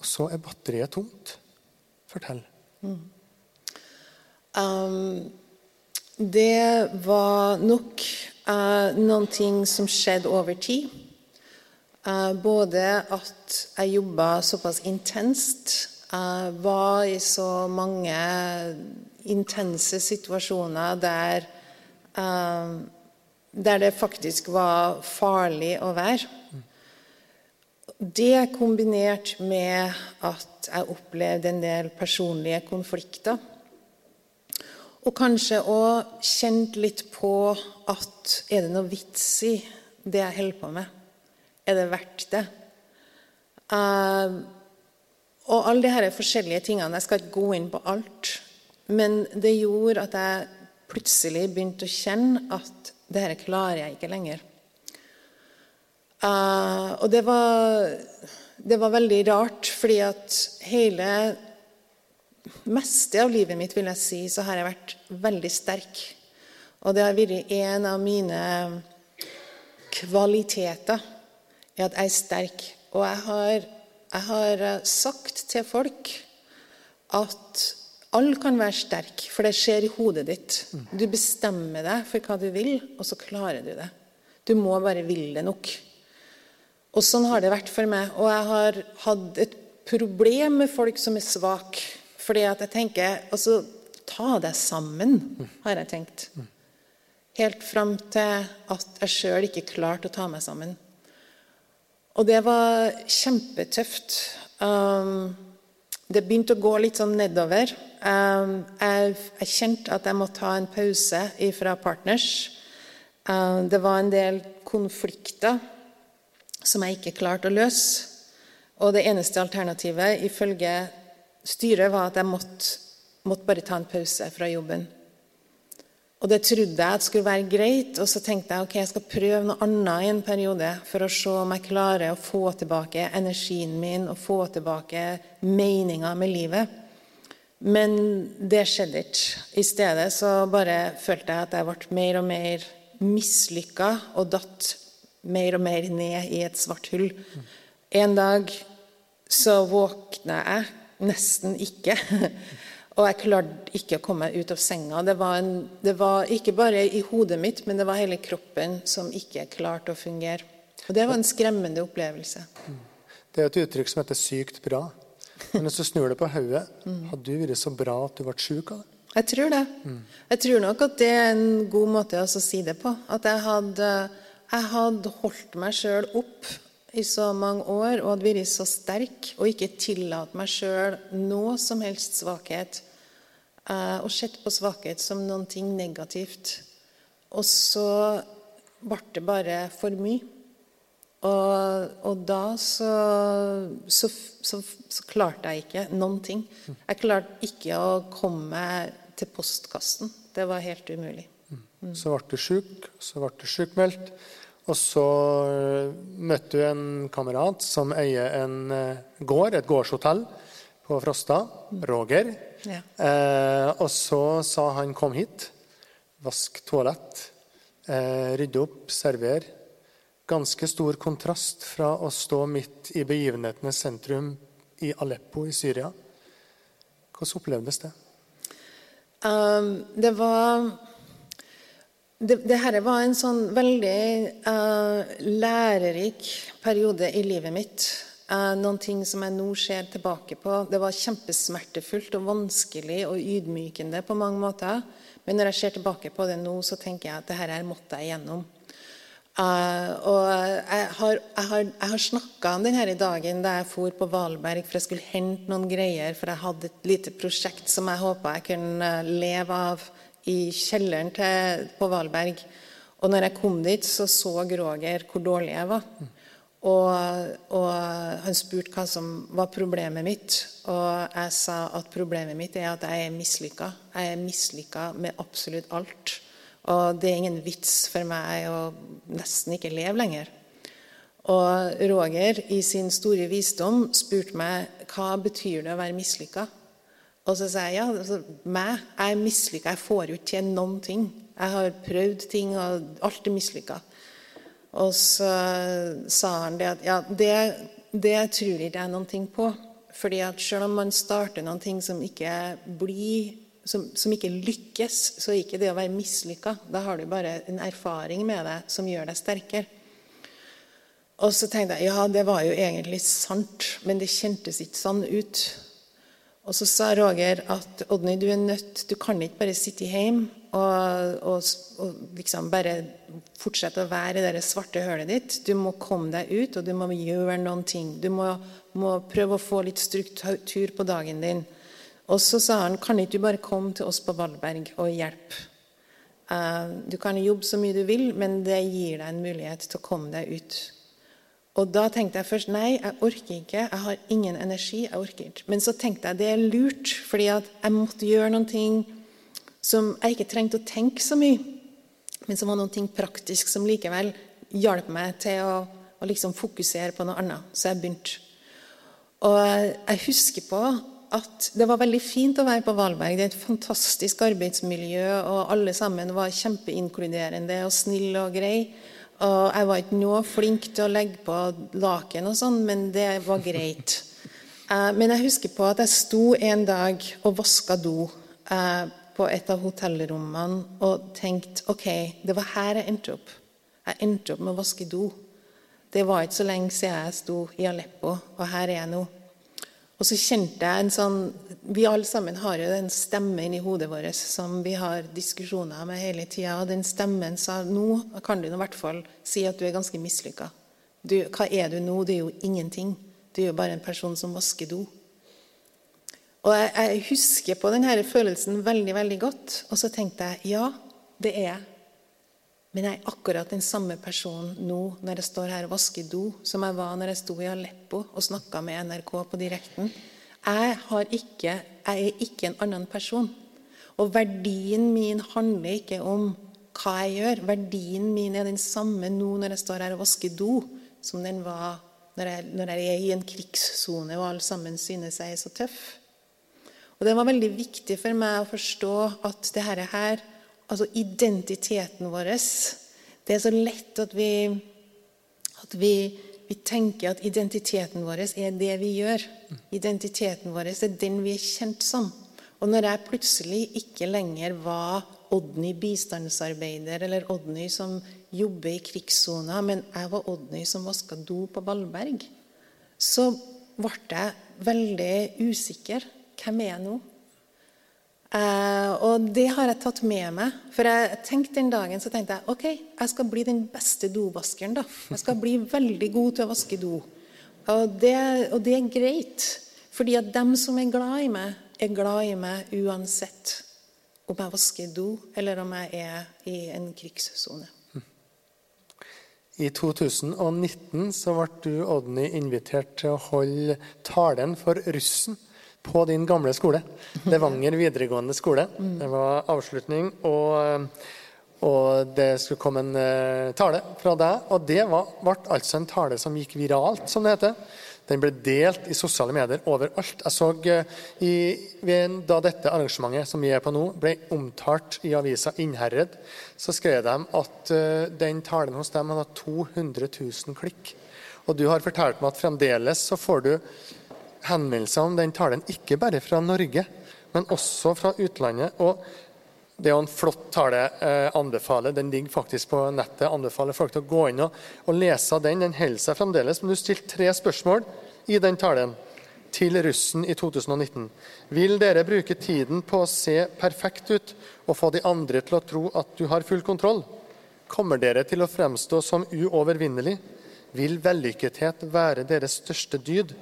Og så er batteriet tomt. Fortell. Mm. Um, det var nok uh, noen ting som skjedde over tid. Uh, både at jeg jobba såpass intenst, uh, var i så mange intense situasjoner der der det faktisk var farlig å være. Det kombinert med at jeg opplevde en del personlige konflikter. Og kanskje òg kjent litt på at er det noe vits i det jeg holder på med? Er det verdt det? Uh, og alle disse forskjellige tingene. Jeg skal ikke gå inn på alt. Men det gjorde at jeg plutselig begynte å kjenne at dette klarer jeg ikke lenger. Uh, og det var, det var veldig rart, fordi at hele meste av livet mitt vil jeg si, så har jeg vært veldig sterk. Og det har vært en av mine kvaliteter er at jeg er sterk. Og jeg har, jeg har sagt til folk at alle kan være sterk, for det skjer i hodet ditt. Du bestemmer deg for hva du vil, og så klarer du det. Du må bare ville det nok. Og sånn har det vært for meg. Og jeg har hatt et problem med folk som er svake. Fordi at jeg tenker Altså, ta deg sammen, har jeg tenkt. Helt fram til at jeg sjøl ikke klarte å ta meg sammen. Og det var kjempetøft. Um, det begynte å gå litt sånn nedover. Um, jeg, jeg kjente at jeg måtte ta en pause fra partners. Um, det var en del konflikter som jeg ikke klarte å løse. Og det eneste alternativet ifølge styret var at jeg måtte, måtte bare ta en pause fra jobben. Og det trodde jeg at skulle være greit, og så tenkte jeg ok, jeg skal prøve noe annet i en periode for å se om jeg klarer å få tilbake energien min og få tilbake meninga med livet. Men det skjedde ikke. I stedet så bare følte jeg at jeg ble mer og mer mislykka og datt mer og mer ned i et svart hull. En dag så våkna jeg nesten ikke. Og jeg klarte ikke å komme meg ut av senga. Det var, en, det var ikke bare i hodet mitt, men det var hele kroppen som ikke klarte å fungere. Og det var en skremmende opplevelse. Det er et uttrykk som heter 'sykt bra'. Men hvis du snur det på hodet, hadde du vært så bra at du ble syk av det? Jeg tror det. Jeg tror nok at det er en god måte å si det på. At jeg hadde, jeg hadde holdt meg sjøl opp i så mange år og hadde vært så sterk og ikke tillatt meg sjøl noe som helst svakhet. eh, Og sett på svakhet som noe negativt. Og så ble det bare for mye. Og, og da så, så, så, så klarte jeg ikke noen ting. Jeg klarte ikke å komme meg til postkassen. Det var helt umulig. Så ble du syk, så ble du sjukmeldt. Og så eh, møtte du en kamerat som eier en eh, gård, et gårdshotell på Frosta. Roger. Ja. Eh, og så sa han 'kom hit'. Vask toalett. Eh, rydde opp, server. Ganske stor kontrast fra å stå midt i begivenhetenes sentrum i Aleppo i Syria. Hvordan opplevdes det? Um, det var det, det var en sånn veldig uh, lærerik periode i livet mitt. Uh, noen ting som jeg nå ser tilbake på. Det var kjempesmertefullt og vanskelig og ydmykende på mange måter. Men når jeg ser tilbake på det nå, så tenker jeg at det her måtte jeg gjennom. Eh, og jeg har, jeg har, jeg har snakka om denne dagen da jeg for på Valberg for jeg skulle hente noen greier, for jeg hadde et lite prosjekt som jeg håpa jeg kunne leve av i kjelleren til, på Valberg. Og når jeg kom dit, så så Roger hvor dårlig jeg var. Og, og han spurte hva som var problemet mitt. Og jeg sa at problemet mitt er at jeg er mislykka. Jeg er mislykka med absolutt alt. Og det er ingen vits for meg å nesten ikke leve lenger. Og Roger i sin store visdom spurte meg hva betyr det å være mislykka. Og så sa jeg ja, altså, meg, jeg er mislykka. Jeg får jo ikke til noen ting. Jeg har prøvd ting, og alt er mislykka. Og så sa han det at ja, det, det tror ikke jeg noen ting på. Fordi at selv om man starter noen ting som ikke blir som, som ikke lykkes, så er ikke det å være mislykka. Da har du bare en erfaring med det som gjør deg sterkere. Og så tenkte jeg ja, det var jo egentlig sant, men det kjentes ikke sånn ut. Og så sa Roger at Odny, du er nødt, du kan ikke bare sitte hjemme og, og, og liksom bare fortsette å være i det svarte hølet ditt. Du må komme deg ut, og du må gjøre noen ting. Du må, må prøve å få litt struktur på dagen din. Og så sa han kan ikke du bare komme til oss på Valberg og hjelpe. Uh, du kan jobbe så mye du vil, men det gir deg en mulighet til å komme deg ut. Og da tenkte jeg først nei, jeg orker ikke. Jeg har ingen energi. jeg orker ikke. Men så tenkte jeg det er lurt, fordi jeg måtte gjøre noen ting som jeg ikke trengte å tenke så mye, men som var noe praktisk som likevel hjalp meg til å, å liksom fokusere på noe annet. Så jeg begynte. Og jeg husker på at det var veldig fint å være på Valberg. Det er et fantastisk arbeidsmiljø, og alle sammen var kjempeinkluderende og snille og greie. Og jeg var ikke noe flink til å legge på laken og sånn, men det var greit. Eh, men jeg husker på at jeg sto en dag og vaska do eh, på et av hotellrommene og tenkte OK, det var her jeg endte opp. Jeg endte opp med å vaske do. Det var ikke så lenge siden jeg sto i Aleppo, og her er jeg nå. Og så kjente jeg en sånn Vi alle sammen har jo den stemmen i hodet vårt som vi har diskusjoner med hele tida. Og den stemmen sa nå kan du i hvert fall si at du er ganske mislykka. Hva er du nå? Det er jo ingenting. Du er jo bare en person som vasker do. Og jeg, jeg husker på denne følelsen veldig, veldig godt. Og så tenkte jeg ja, det er jeg. Men jeg er akkurat den samme personen nå når jeg står her og vasker do, som jeg var når jeg sto i Aleppo og snakka med NRK på direkten. Jeg, ikke, jeg er ikke en annen person. Og verdien min handler ikke om hva jeg gjør. Verdien min er den samme nå når jeg står her og vasker do, som den var når jeg, når jeg er i en krigssone og alle sammen synes jeg er så tøff. Og Det var veldig viktig for meg å forstå at det her altså identiteten vår Det er så lett at vi, at vi vi tenker at identiteten vår er det vi gjør. Identiteten vår er den vi er kjent som. Og når jeg plutselig ikke lenger var Odny bistandsarbeider eller Odny som jobber i krigssona, men jeg var Odny som vaska do på Ballberg, så ble jeg veldig usikker. Hvem er jeg nå? Eh, og det har jeg tatt med meg. For jeg tenkte den dagen så tenkte jeg ok, jeg skal bli den beste dovaskeren. da. Jeg skal bli veldig god til å vaske do. Og det, og det er greit. Fordi at dem som er glad i meg, er glad i meg uansett om jeg vasker do, eller om jeg er i en krigssone. I 2019 så ble du, Odny, invitert til å holde talen for russen på din gamle skole. Levanger videregående skole. Det var avslutning, og, og det skulle komme en uh, tale fra deg. Og det var, ble altså en tale som gikk viralt, som det heter. Den ble delt i sosiale medier overalt. Jeg så uh, i, Da dette arrangementet som vi er på nå, ble omtalt i avisa Innherred, så skrev de at uh, den talen hos dem hadde 200 000 klikk. Og du har fortalt meg at fremdeles så får du henvendelser om den talen, ikke bare fra Norge, men også fra utlandet. og det er jo en flott tale. Eh, anbefaler, Den ligger faktisk på nettet. anbefaler folk til å gå inn og, og lese den. Den holder seg fremdeles. Men du stilte tre spørsmål i den talen til russen i 2019. Vil dere bruke tiden på å se perfekt ut og få de andre til å tro at du har full kontroll? Kommer dere til å fremstå som uovervinnelig? Vil vellykkethet være deres største dyd?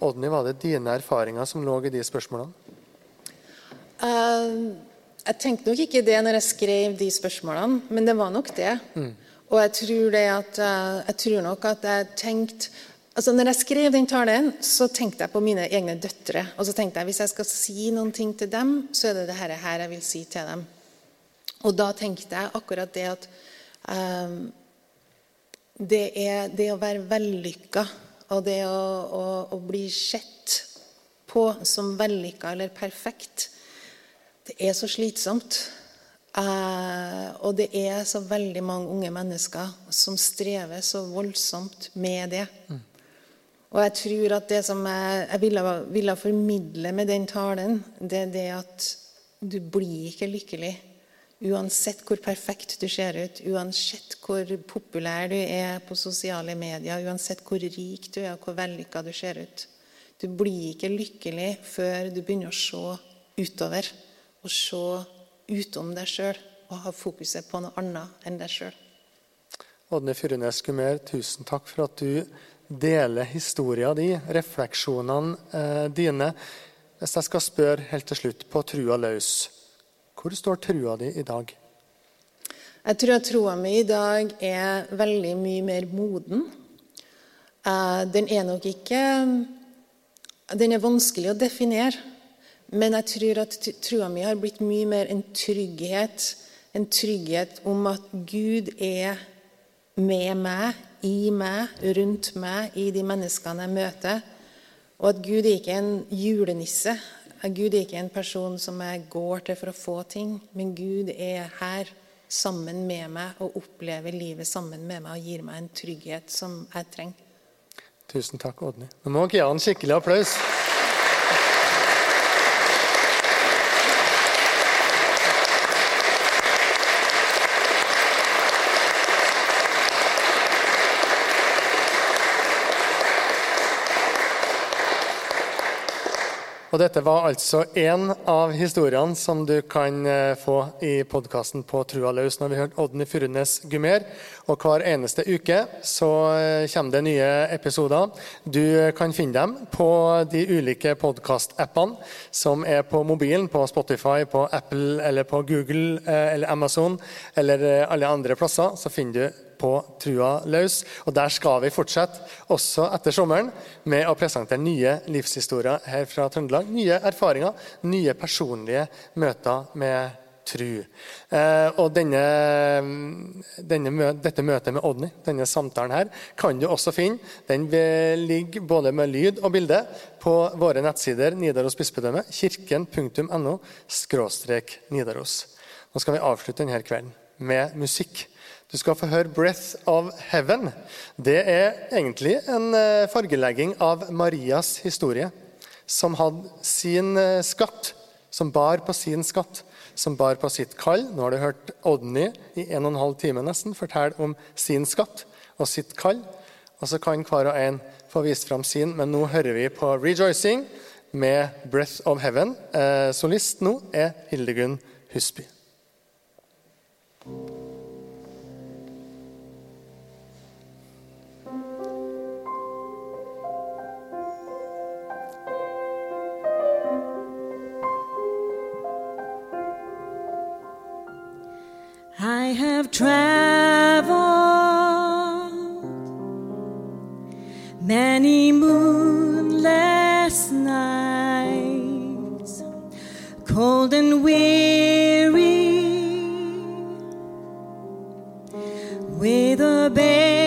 Odny, var det dine erfaringer som lå i de spørsmålene? Uh, jeg tenkte nok ikke det når jeg skrev de spørsmålene, men det var nok det. Mm. Og jeg tror, det at, uh, jeg tror nok at jeg tenkte altså når jeg skrev den talen, så tenkte jeg på mine egne døtre. Og så tenkte jeg hvis jeg skal si noen ting til dem, så er det dette her jeg vil si til dem. Og da tenkte jeg akkurat det at um, det er det å være vellykka og det å, å, å bli sett på som vellykka eller perfekt, det er så slitsomt. Eh, og det er så veldig mange unge mennesker som strever så voldsomt med det. Mm. Og jeg tror at det som jeg, jeg ville, ville, formidle med den talen, det er det at du blir ikke lykkelig Uansett hvor perfekt du ser ut, uansett hvor populær du er på sosiale medier, uansett hvor rik du er og hvor vellykka du ser ut. Du blir ikke lykkelig før du begynner å se utover og se utom deg sjøl og ha fokuset på noe annet enn deg sjøl. Ådne Fyrenes Gumer, tusen takk for at du deler historien din, refleksjonene eh, dine. Hvis jeg skal spørre helt til slutt, på trua løs hvor står trua di i dag? Jeg tror at troa mi i dag er veldig mye mer moden. Eh, den er nok ikke Den er vanskelig å definere. Men jeg tror at troa mi har blitt mye mer en trygghet. En trygghet om at Gud er med meg, i meg, rundt meg, i de menneskene jeg møter. Og at Gud er ikke en julenisse. Gud er ikke en person som jeg går til for å få ting, men Gud er her sammen med meg og opplever livet sammen med meg og gir meg en trygghet som jeg trenger. Tusen takk, Odny. Nå må dere gi en skikkelig applaus. Og dette var altså én av historiene som du kan eh, få i podkasten på Trua løs. Når vi hørte hørt Odny Furunes Gumer. Og hver eneste uke så eh, kommer det nye episoder. Du kan finne dem på de ulike podkastappene som er på mobilen, på Spotify, på Apple eller på Google eh, eller Amazon eller alle andre plasser. Så finner du på Trua løs. Og der skal vi fortsette, også etter sommeren, med å presentere nye livshistorier her fra Trøndelag. Nye erfaringer, nye personlige møter med tru. Eh, og denne, denne, dette møtet med Odny, denne samtalen her, kan du også finne. Den ligger både med lyd og bilde på våre nettsider Nidaros bispedømme, kirken.no Nidaros. Nå skal vi avslutte denne kvelden med musikk. Du skal få høre 'Breath of Heaven'. Det er egentlig en eh, fargelegging av Marias historie, som hadde sin eh, skatt, som bar på sin skatt, som bar på sitt kall. Nå har du hørt Odny i en og en halv time nesten fortelle om sin skatt og sitt kall. Og så kan hver og en få vist fram sin, men nå hører vi på 'Rejoicing' med 'Breath of Heaven'. Eh, solist nå er Hildegunn Husby. I have traveled many moonless nights, cold and weary, with a baby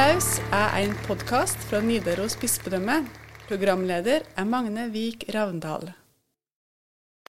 Trua laus er en podkast fra Nidaros bispedømme. Programleder er Magne Vik Ravndal.